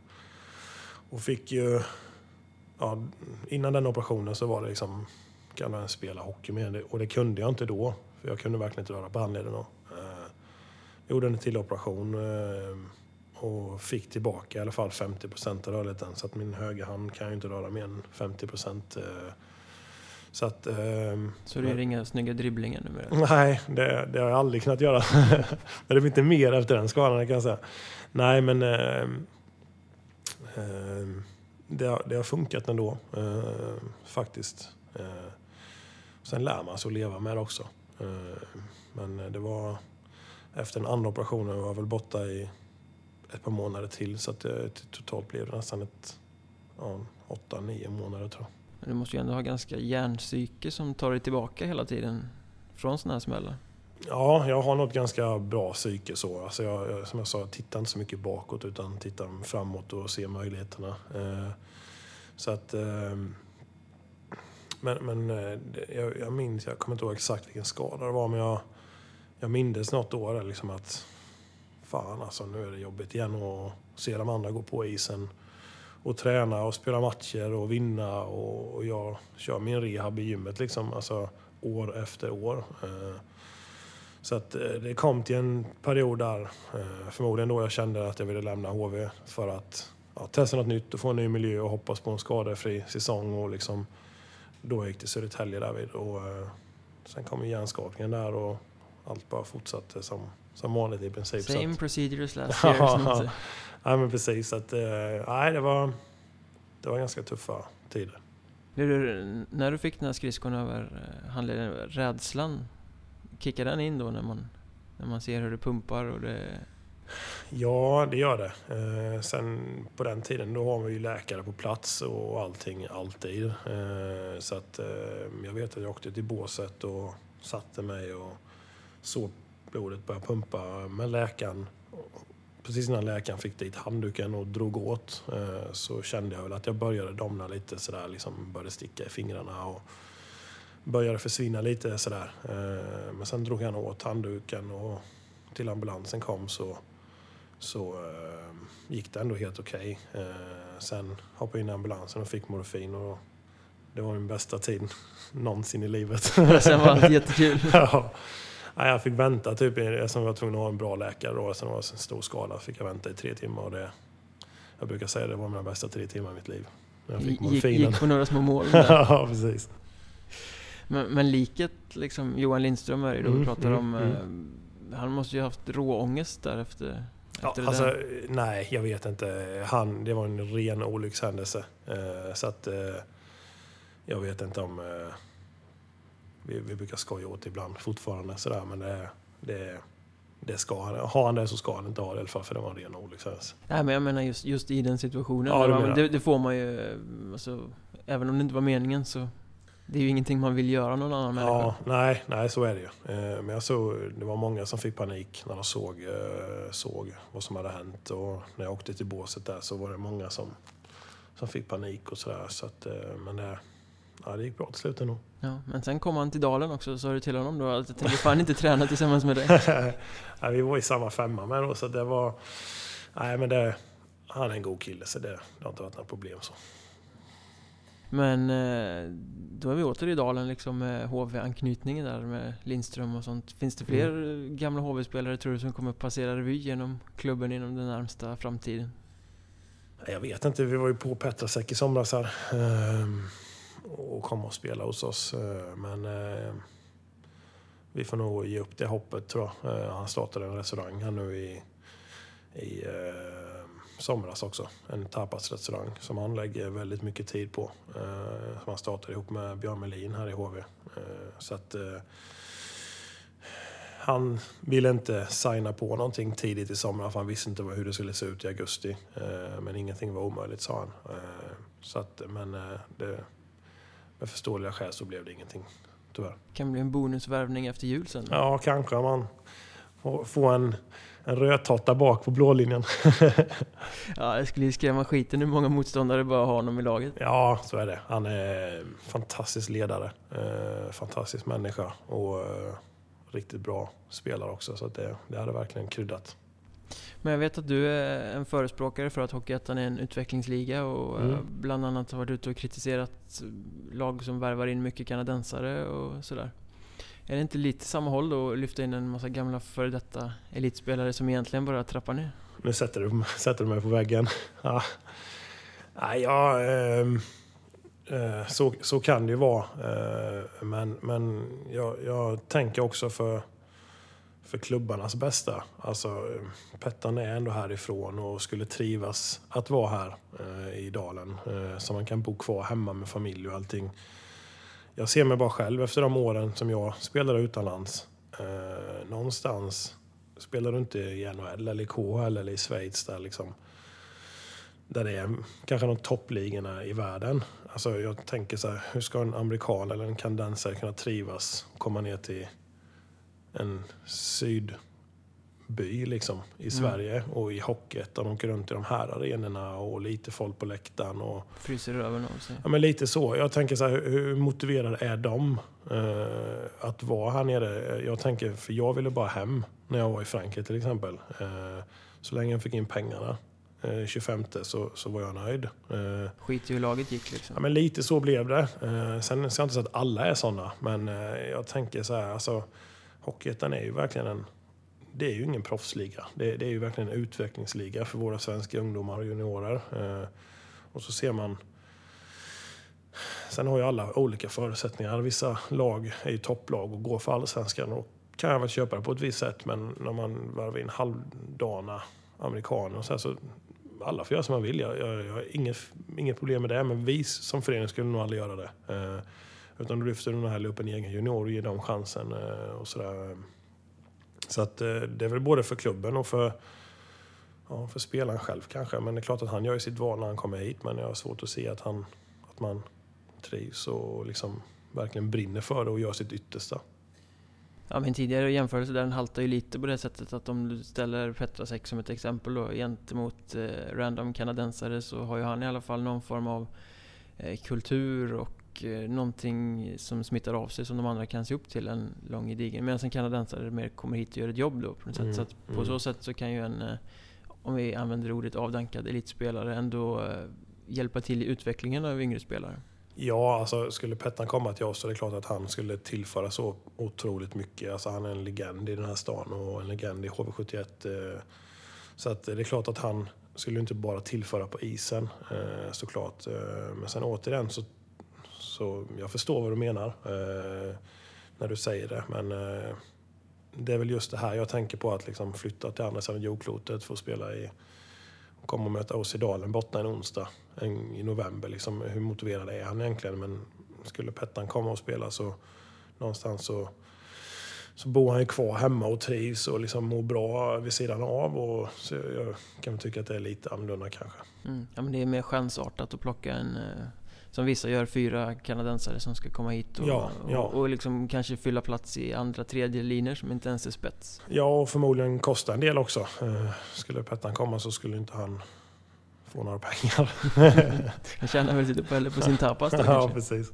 Och fick ju... Ja, innan den operationen så var det liksom... Kan jag spela hockey med det? Och det kunde jag inte då. För jag kunde verkligen inte röra på handleden då. Eh, gjorde en till operation ehm, och fick tillbaka i alla fall 50 procent av rörligheten. Så att min högra hand kan ju inte röra mer än 50 procent. Så att... Så det är inga snygga dribblingar numera? Nej, det, det har jag aldrig kunnat göra. men det blir inte mer efter den skadan kan jag säga. Nej, men... Det har, det har funkat ändå, faktiskt. Sen lär man sig att leva med det också. Men det var... Efter den andra operationen var jag väl borta i ett par månader till. Så att det, totalt blev det nästan ett... Ja, åtta, nio månader tror jag. Men du måste ju ändå ha ganska hjärnpsyke som tar dig tillbaka hela tiden från sådana här smällar. Ja, jag har något ganska bra psyke så. Alltså jag, som jag sa, jag tittar inte så mycket bakåt utan tittar framåt och ser möjligheterna. Så att... Men, men jag, jag minns, jag kommer inte ihåg exakt vilken skada det var, men jag, jag mindes något år liksom att fan alltså, nu är det jobbigt igen och se de andra gå på isen och träna och spela matcher och vinna och, och jag kör min rehab i gymmet liksom, alltså år efter år. Eh, så att eh, det kom till en period där, eh, förmodligen då jag kände att jag ville lämna HV för att ja, testa något nytt och få en ny miljö och hoppas på en skadefri säsong. Och liksom, då jag gick till Södertälje därvid. Och, sen kom hjärnskakningen där och allt bara fortsatte som, som vanligt i princip. Same att, procedure as last year. ja, men precis. Att, nej, det var, det var ganska tuffa tider. Du, när du fick den här skridskon över handleden, rädslan, kickar den in då när man, när man ser hur det pumpar och det... Ja, det gör det. Eh, sen på den tiden då har man ju läkare på plats och allting alltid. Eh, så att eh, jag vet att jag åkte till båset och satte mig och såg blodet börja pumpa med läkaren. Precis innan läkaren fick dit handduken och drog åt så kände jag väl att jag började domna lite sådär, liksom började sticka i fingrarna. Och, började försvinna lite sådär. Men sen drog han åt handduken och till ambulansen kom så, så gick det ändå helt okej. Okay. Sen hoppade jag in i ambulansen och fick morfin och det var min bästa tid någonsin i livet. Sen var det jättekul. ja. Jag fick vänta typ, eftersom jag var tvungen att ha en bra läkare då, var det en stor skala, fick jag vänta i tre timmar och det, jag brukar säga det var mina bästa tre timmar i mitt liv. Jag fick gick, gick på några små mål. ja, precis. Men, men liket, liksom, Johan Lindström är det då vi mm, pratar mm, om. Mm. Han måste ju ha haft råångest där efter, ja, efter det alltså, där. Nej, jag vet inte. Han, det var en ren olyckshändelse. Eh, så att eh, jag vet inte om... Eh, vi, vi brukar skoja åt ibland fortfarande sådär, men det, det, det ska han. Har han det så ska han inte ha det i alla fall, för det var en ren olycksfällelse. Nej men jag menar just, just i den situationen. Ja, menar. det, det får man ju, alltså, även om det inte var meningen så det är ju ingenting man vill göra någon annan människa. Ja, nej, nej, så är det ju. Eh, Men jag såg, det var många som fick panik när de såg, eh, såg vad som hade hänt. Och när jag åkte till båset där så var det många som, som fick panik och sådär. Så att, eh, men det, ja, det gick bra till slut ändå. Ja, men sen kom han till Dalen också, sa du till honom då att jag tänker fan inte träna tillsammans med dig. nej, vi var i samma femma med då, så det var... Nej, men det, han är en god kille så det, det har inte varit några problem så. Men eh, då är vi åter i Dalen liksom med HV-anknytningen där med Lindström och sånt. Finns det fler Mm. gamla HV-spelare tror du som kommer passera revy genom klubben inom den närmsta framtiden? Jag vet inte, vi var ju på Petrasek i somras här att Och och spela hos oss. Eh, men eh, vi får nog ge upp det hoppet tror jag. Eh, Han startade en restaurang här nu i, i eh, somras också. En tapasrestaurang som han lägger väldigt mycket tid på. eh, Som han startade ihop med Björn Melin här i HV. Eh, Så att eh, han ville inte signa på någonting tidigt i somras för han visste inte hur det skulle se ut i augusti. Eh, Men ingenting var omöjligt sa han. Eh, Så att, men eh, det, med förståeliga skäl så blev det ingenting, tyvärr. Kan bli en bonusvärvning efter jul sen. Ja, kanske man får- en, en rödtotta bak på blålinjen. Ja, det skulle ju skrämma skiten hur många motståndare bara har honom i laget. Ja, så är det. Han är en fantastisk ledare. Eh, fantastisk människa och eh, riktigt bra spelare också. Så att det, det hade verkligen kryddat. Men jag vet att du är en förespråkare för att Hockeyettan är en utvecklingsliga och eh, Mm. bland annat har varit ute och kritiserat lag som värvar in mycket kanadensare och sådär. Är det inte lite samma håll då att lyfta in en massa gamla före detta elitspelare som egentligen bara trappar ner? Nu sätter du, sätter du mig på väggen. Ja. Ja, ehm, eh, så, så kan det ju vara. Eh, men men jag, jag tänker också för, för klubbarnas bästa. Alltså, eh, Pettan är ändå härifrån och skulle trivas att vara här eh, i Dalen. Eh, så man kan bo kvar hemma med familj och allting. Jag ser mig bara själv efter de åren som jag spelade utomlands. Eh, någonstans spelar du inte i NHL eller i KHL eller i Schweiz där liksom där det är kanske de toppligorna i världen. Alltså jag tänker så här, hur ska en amerikan eller en kanadensare kunna trivas och komma ner till en sydby liksom i Sverige och i Hockeyettan åker runt i de här arenorna och lite folk på läktaren och Fryser röven av sig. Ja, men lite så. Jag tänker så här, hur- motiverade är de eh, att vara här nere? Jag tänker, för jag ville bara hem när jag var i Frankrike till exempel. Eh, så länge jag fick in pengarna, eh, 25 så, så var jag nöjd. Eh, Skit i hur laget gick liksom. ja, men lite så blev det. Eh, sen ska jag inte säga att alla är sådana, men eh, jag tänker så här, alltså Hockeyettan är ju verkligen en det är ju ingen proffsliga. Det, det är ju verkligen en utvecklingsliga för våra svenska ungdomar och juniorer. Eh, och så ser man Sen har ju alla olika förutsättningar. Vissa lag är ju topplag och går för allsvenskan. Och kan jag väl köpa det på ett visst sätt, men när man värvar in halvdana amerikaner och så, här, så alla får göra som man vill. Jag, jag, jag har inget, inget problem med det, men vi som förening skulle nog aldrig göra det. Eh, utan då lyfter de här upp en egen junior och ger dem chansen eh, och sådär. Så att eh, det är väl både för klubben och för, ja, för spelaren själv kanske. Men det är klart att han gör ju sitt val när han kommer hit, men jag har svårt att se att, han, att man trivs och liksom verkligen brinner för det och gör sitt yttersta. Ja, min tidigare jämförelse där den haltar ju lite på det sättet att om du ställer Petrasek som ett exempel då gentemot eh, random kanadensare så har ju han i alla fall någon form av eh, kultur och eh, någonting som smittar av sig som de andra kan se upp till en lång gedigen. Medan en kanadensare mer kommer hit och gör ett jobb då på något sätt. Mm, Så att på mm. så sätt så kan ju en, eh, om vi använder ordet avdankad elitspelare, ändå eh, hjälpa till i utvecklingen av yngre spelare. Ja, alltså skulle Pettan komma till oss så är det klart att han skulle tillföra så otroligt mycket. Alltså han är en legend i den här stan och en legend i HV71. eh, Så att det är klart att han skulle inte bara tillföra på isen såklart. Men sen återigen så, så jag förstår vad du menar eh, när du säger det. Men eh, det är väl just det här jag tänker på att liksom flytta till andra sidan jordklotet för att spela i komma och möta oss i Dalen borta en onsdag en, i november. Liksom, hur motiverad är han egentligen? Men skulle Pettan komma och spela så någonstans så, så bor han ju kvar hemma och trivs och liksom mår bra vid sidan av. Och, så jag kan tycka att det är lite annorlunda kanske. Mm. Ja, men det är mer chansartat att plocka en eh, som vissa gör, fyra kanadensare som ska komma hit och, Ja, ja. och, och liksom kanske fylla plats i andra, tredje linjer som inte ens är spets. Ja, och förmodligen kostar en del också. Eh, Skulle Pettan komma så skulle inte han få några pengar. Han tjänar väl lite på, på sin tapas då ja, kanske. precis.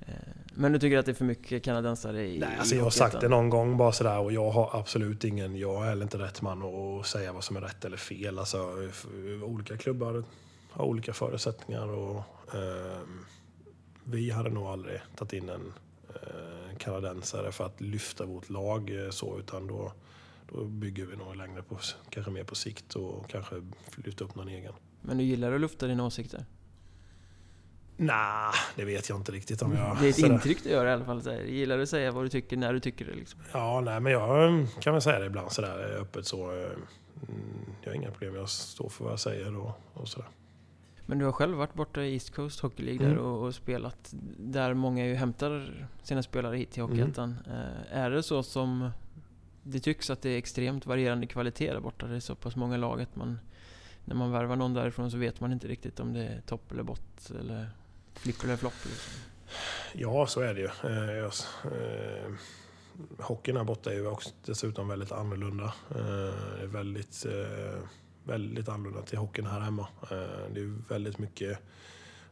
Eh, Men du tycker att det är för mycket kanadensare i Nej, alltså jag har sagt det någon gång bara sådär och jag har absolut ingen, jag är heller inte rätt man att säga vad som är rätt eller fel. Alltså, f- olika klubbar har olika förutsättningar och vi hade nog aldrig tagit in en eh, kanadensare för att lyfta vårt lag eh, så utan då, då bygger vi nog längre på, kanske mer på sikt och kanske lyfta upp någon egen. Men du gillar att lufta dina åsikter? Nej, det vet jag inte riktigt om jag... det är ett sådär. intryck du gör i alla fall. Så här. Gillar du att säga vad du tycker när du tycker det liksom? Ja, nej, men jag kan väl säga det ibland sådär öppet så. eh, mm, Jag har inga problem, jag står för vad jag säger och, och sådär. Men du har själv varit borta i East Coast Hockey League där Mm. och, och spelat där många ju hämtar sina spelare hit till Hockeyettan. Eh, är det så som det tycks att det är extremt varierande kvalitet där borta? Det är så pass många lag att man när man värvar någon därifrån så vet man inte riktigt om det är topp eller bott eller flipp eller flopp. Liksom. Ja, så är det ju. Eh, jag, eh, hockeyn här borta är ju också dessutom väldigt annorlunda. Eh, väldigt, eh, väldigt annorlunda till hockeyn här hemma. Eh, det är väldigt mycket,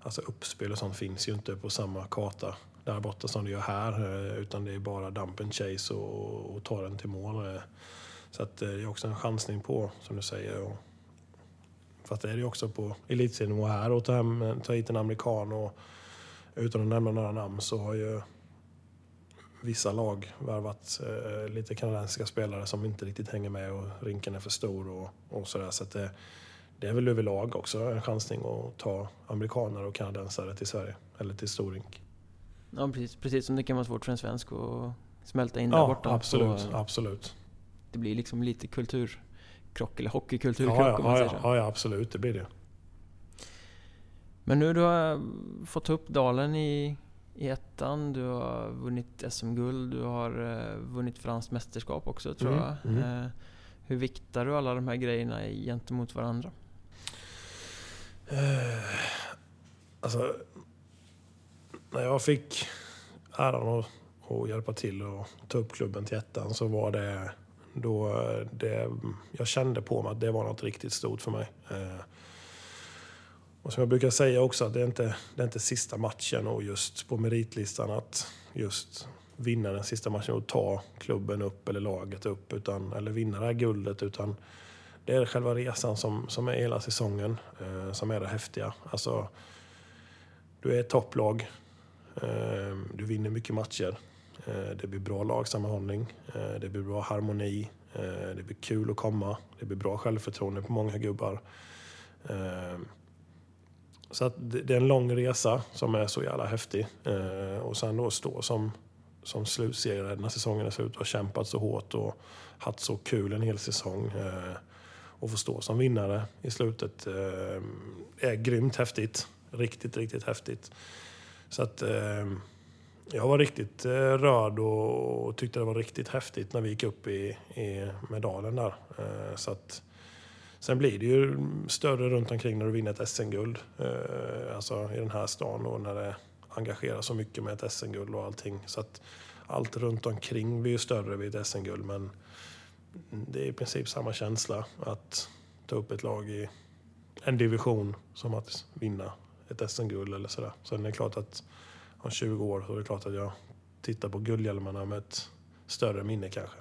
alltså uppspel och sånt finns ju inte på samma karta där borta som det gör här. Eh, utan det är bara dump and chase och, och ta den till mål. Eh. Så att det är också en chansning på, som du säger. Och, fast det är det ju också på elitserienivå här och ta, hem, ta hit en amerikan och utan att nämna några namn så har ju vissa lag värvat eh, lite kanadensiska spelare som inte riktigt hänger med och rinken är för stor och, och sådär. Så att det, det är väl överlag också en chansning att ta amerikaner och kanadensare till Sverige, eller till storrink. Ja, precis, precis som det kan vara svårt för en svensk att smälta in där Ja, borta. absolut, Så absolut. det blir liksom lite kulturkrock, eller hockeykulturkrock Ja, ja, om man säger så. ja, ja, absolut, det blir det. Men nu du har fått upp dalen i, i ettan, du har vunnit SM-guld, du har eh, vunnit franskt mästerskap också tror Mm, jag. mm. Eh, hur viktar du alla de här grejerna gentemot varandra? Eh, Alltså, när jag fick äran att, att hjälpa till och ta upp klubben till ettan så var det då det, jag kände på mig att det var något riktigt stort för mig. Eh, och som jag brukar säga också att det är inte det är inte sista matchen och just på meritlistan att just vinna den sista matchen och ta klubben upp eller laget upp utan, eller vinna det här guldet utan det är själva resan som, som är hela säsongen eh, som är det häftiga. Alltså, du är ett topplag, eh, du vinner mycket matcher, eh, det blir bra lagsammanhållning, eh, det blir bra harmoni, eh, det blir kul att komma, det blir bra självförtroende på många gubbar. Eh, så att det, är en lång resa som är så jävla häftig. Eh, och sen då stå som, som slutsegrare när säsongen är slut och kämpat så hårt och haft så kul en hel säsong. Eh, och få stå som vinnare i slutet eh, är grymt häftigt. Riktigt, riktigt häftigt. Så att eh, jag var riktigt eh, rörd och, och tyckte det var riktigt häftigt när vi gick upp i, i medaljen där. Eh, så att, sen blir det ju större runt omkring när du vinner ett SM-guld. Eh, alltså i den här stan och när det engagerar så mycket med ett SM-guld och allting. Så att allt runt omkring blir ju större vid ett SM-guld men det är i princip samma känsla att ta upp ett lag i en division som att vinna ett SM-guld eller sådär. Sen är det klart att om 20 år så är det klart att jag tittar på guldhjälmarna med ett större minne kanske.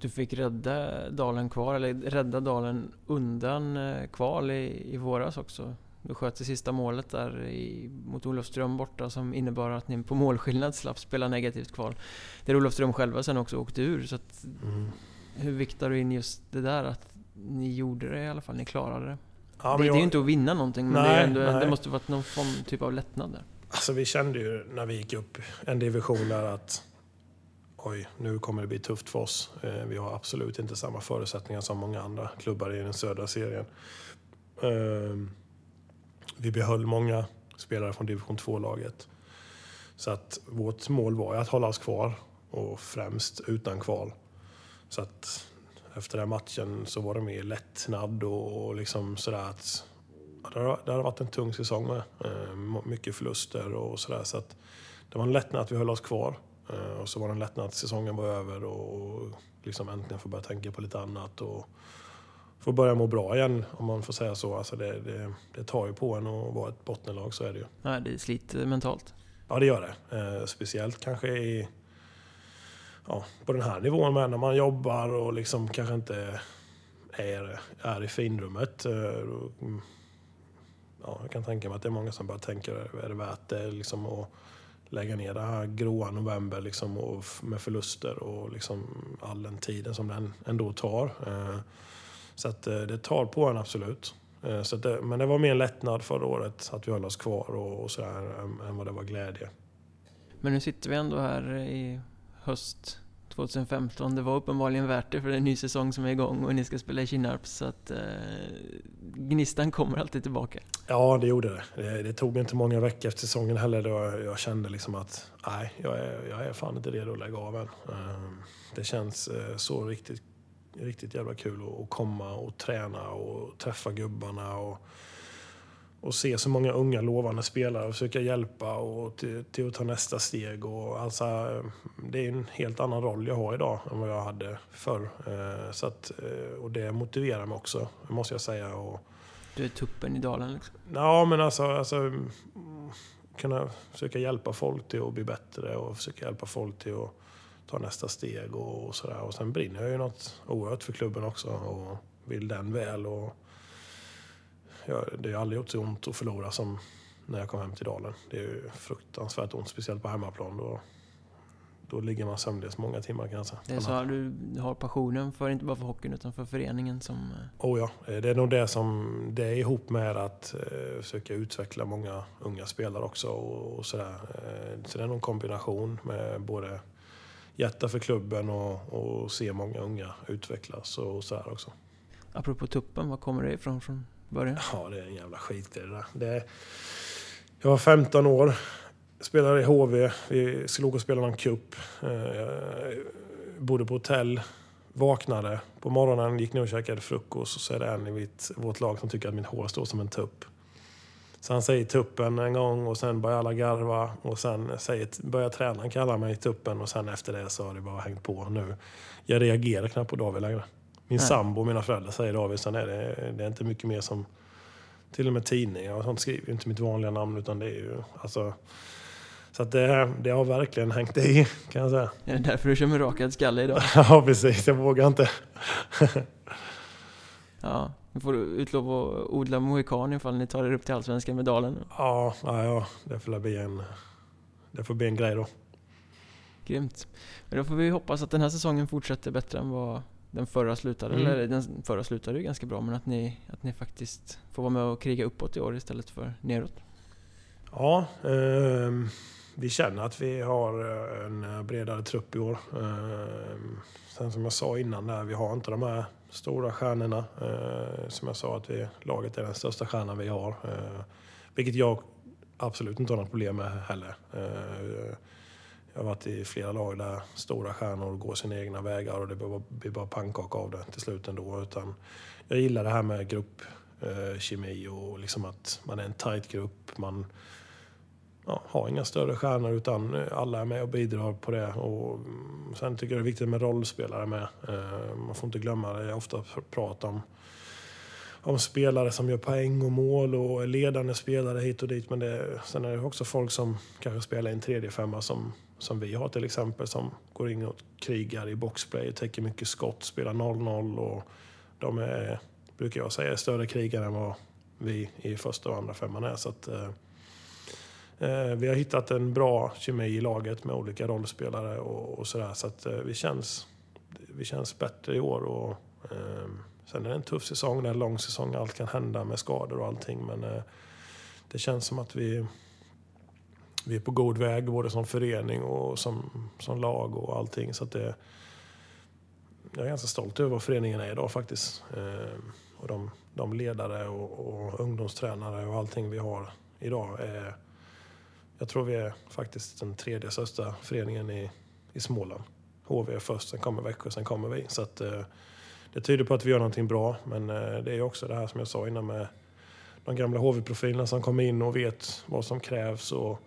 Du fick rädda dalen kvar, eller rädda dalen undan eh, kval i, i våras också. Du sköt det sista målet där i, mot Olofström borta som innebar att ni på målskillnad slapp spela negativt kval. Där Olofström själva sen också åkte ur. Så att, Mm. hur viktar du in just det där att ni gjorde det i alla fall, ni klarade det? Ja, det, det är jag- ju inte att vinna någonting men det, Nej, är ändå, det måste varit någon form, typ av lättnad där. Alltså vi kände ju när vi gick upp en division där att oj, nu kommer det bli tufft för oss. Eh, vi har absolut inte samma förutsättningar som många andra klubbar i den södra serien. Ehm, vi behöll många spelare från division 2-laget. Så att vårt mål var ju att hålla oss kvar och främst utan kval. Så att efter den matchen så var det mer lättnad och, liksom sådär att det hade varit en tung säsong med. Eh, mycket förluster och sådär. Så att det var en lättnad att vi höll oss kvar. Eh, och så var det en lättnad att säsongen var över och liksom äntligen få börja tänka på lite annat. Och få börja må bra igen, om man får säga så. Alltså det, det, det tar ju på en att vara ett bottenlag, så är det ju. Nej, det sliter mentalt. Ja, det gör det. Eh, speciellt kanske i, ja, på den här nivån med när man jobbar och liksom kanske inte är, är i finrummet. Eh, ja, jag kan tänka mig att det är många som bara tänker, är det värt det liksom att lägga ner det här gråa november liksom, och med förluster och liksom all den tiden som den ändå tar. Eh, så att eh, det tar på en absolut. Eh, så det, men det var mer en lättnad förra året att vi höll oss kvar och, och sådär än vad det var glädje. Men nu sitter vi ändå här i höst 2015. Det var uppenbarligen värt det för det är en ny säsong som är igång och ni ska spela i Kinnarp. Så att eh, gnistan kommer alltid tillbaka. Ja, det gjorde det. det. det. tog inte många veckor efter säsongen heller då jag kände liksom att nej, jag är, jag är fan inte redo att lägga av än. Ehm, det känns eh, så riktigt, riktigt jävla kul att komma och träna och träffa gubbarna. Och, och se så många unga lovande spelare och försöka hjälpa och till, till att ta nästa steg. Och alltså, det är en helt annan roll jag har idag än vad jag hade förr. Eh, så att, eh, och det motiverar mig också, måste jag säga. Och, du är tuppen i dalen liksom? Ja, men alltså, alltså kunna försöka hjälpa folk till att bli bättre och försöka hjälpa folk till att ta nästa steg och, och sådär. Och sen brinner jag ju något oerhört för klubben också och vill den väl. Och, jag, det har aldrig gjort så ont att förlora som när jag kom hem till Dalen. Det är fruktansvärt ont, speciellt på hemmaplan. Då, då ligger man sömnlös många timmar kan jag säga. Det är så att du har passionen för, inte bara för hockeyn, utan för föreningen som... Eh, oh ja, det är nog det som, det är ihop med att eh, försöka utveckla många unga spelare också och, och sådär. Eh, så det är nog en kombination med både hjärta för klubben och, och se många unga utvecklas och sådär också. Apropå tuppen, var kommer det ifrån från början? Ja, det är en jävla skit det där. Det, jag var 15 år, spelade i HV, vi skulle åka och spela någon cup. Eh, bodde på hotell, vaknade på morgonen, gick ner och käkade frukost och så är det en i mitt, vårt lag som tycker att min hår står som en tupp. Så han säger tuppen en gång och sen börjar alla garva och sen säger, börjar tränaren kalla mig tuppen och sen efter det så har det bara hängt på nu. Jag reagerar knappt på David längre. Min Nej. sambo och mina föräldrar säger David, sen är det, det är inte mycket mer som... Till och med tidningar och sånt skriver inte mitt vanliga namn utan det är ju alltså... Så att det, det har verkligen hängt i, kan jag säga. Är det därför du kör med rakad skalle idag? ja, precis. Jag vågar inte. ja, nu får du utlova att odla mohikan ifall ni tar er upp till Allsvenskan med Dalen. Ja, ja, ja, det får bli en, det får bli en grej då. Grymt. Men då får vi hoppas att den här säsongen fortsätter bättre än vad den förra slutade, mm. eller den förra slutade ju ganska bra, men att ni, att ni faktiskt får vara med och kriga uppåt i år istället för neråt. Ja, eh, vi känner att vi har eh, en bredare trupp i år. Eh, sen som jag sa innan, där, vi har inte de här stora stjärnorna. Eh, som jag sa, att vi, laget är den största stjärnan vi har. Eh, vilket jag absolut inte har något problem med heller. Jag har varit i flera lag där stora stjärnor går sina egna vägar och det blir bara pannkaka av det till slut ändå. Utan jag gillar det här med gruppkemi eh, och liksom att man är en tight grupp. Man ja, har inga större stjärnor utan eh, alla är med och bidrar på det. Och mm, sen tycker jag det är viktigt med rollspelare med. Eh, man får inte glömma det. Jag ofta pratar om om spelare som gör poäng och mål och ledande spelare hit och dit. Men det, sen är det också folk som kanske spelar i en tredje femma som som vi har till exempel som går in och krigar i boxplay, täcker mycket skott, spelar 0-0 och de är, brukar jag säga, större krigare än vad vi i första och andra femman är. Så att, eh, eh, vi har hittat en bra kemi i laget med olika rollspelare och, och sådär. Så att eh, vi, känns, vi känns bättre i år. Och, eh, sen är det en tuff säsong, det är en lång säsong, allt kan hända med skador och allting. Men eh, det känns som att vi vi är på god väg både som förening och som, som lag och allting. Så det, jag är ganska stolt över vad föreningen är idag faktiskt. Eh, och de, de ledare och, och ungdomstränare och allting vi har idag är Jag tror vi är faktiskt den tredje största föreningen i, i Småland. HV är först, sen kommer Växjö, sen kommer vi. Så att, eh, det tyder på att vi gör någonting bra. Men eh, det är också det här som jag sa innan med de gamla HV-profilerna som kommer in och vet vad som krävs. Och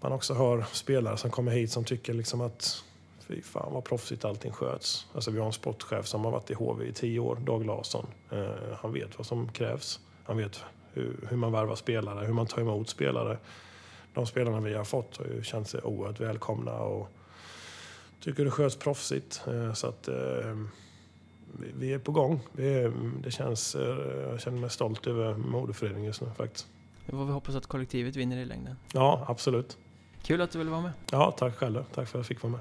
man också hör spelare som kommer hit som tycker liksom att fy fan vad proffsigt allting sköts. Alltså vi har en sportchef som har varit i HV i tio år, Dag Larsson. Eh, han vet vad som krävs. Han vet hur, hur man värvar spelare, hur man tar emot spelare. De spelarna vi har fått har ju känt sig oerhört välkomna och tycker det sköts proffsigt. Eh, så att eh, vi är på gång. Vi det känns, eh, jag känner mig stolt över modeföreningen just nu faktiskt. Det får vi hoppas att kollektivet vinner i längden. Ja, absolut. Kul att du ville vara med. Ja, tack själv. Tack för att jag fick vara med.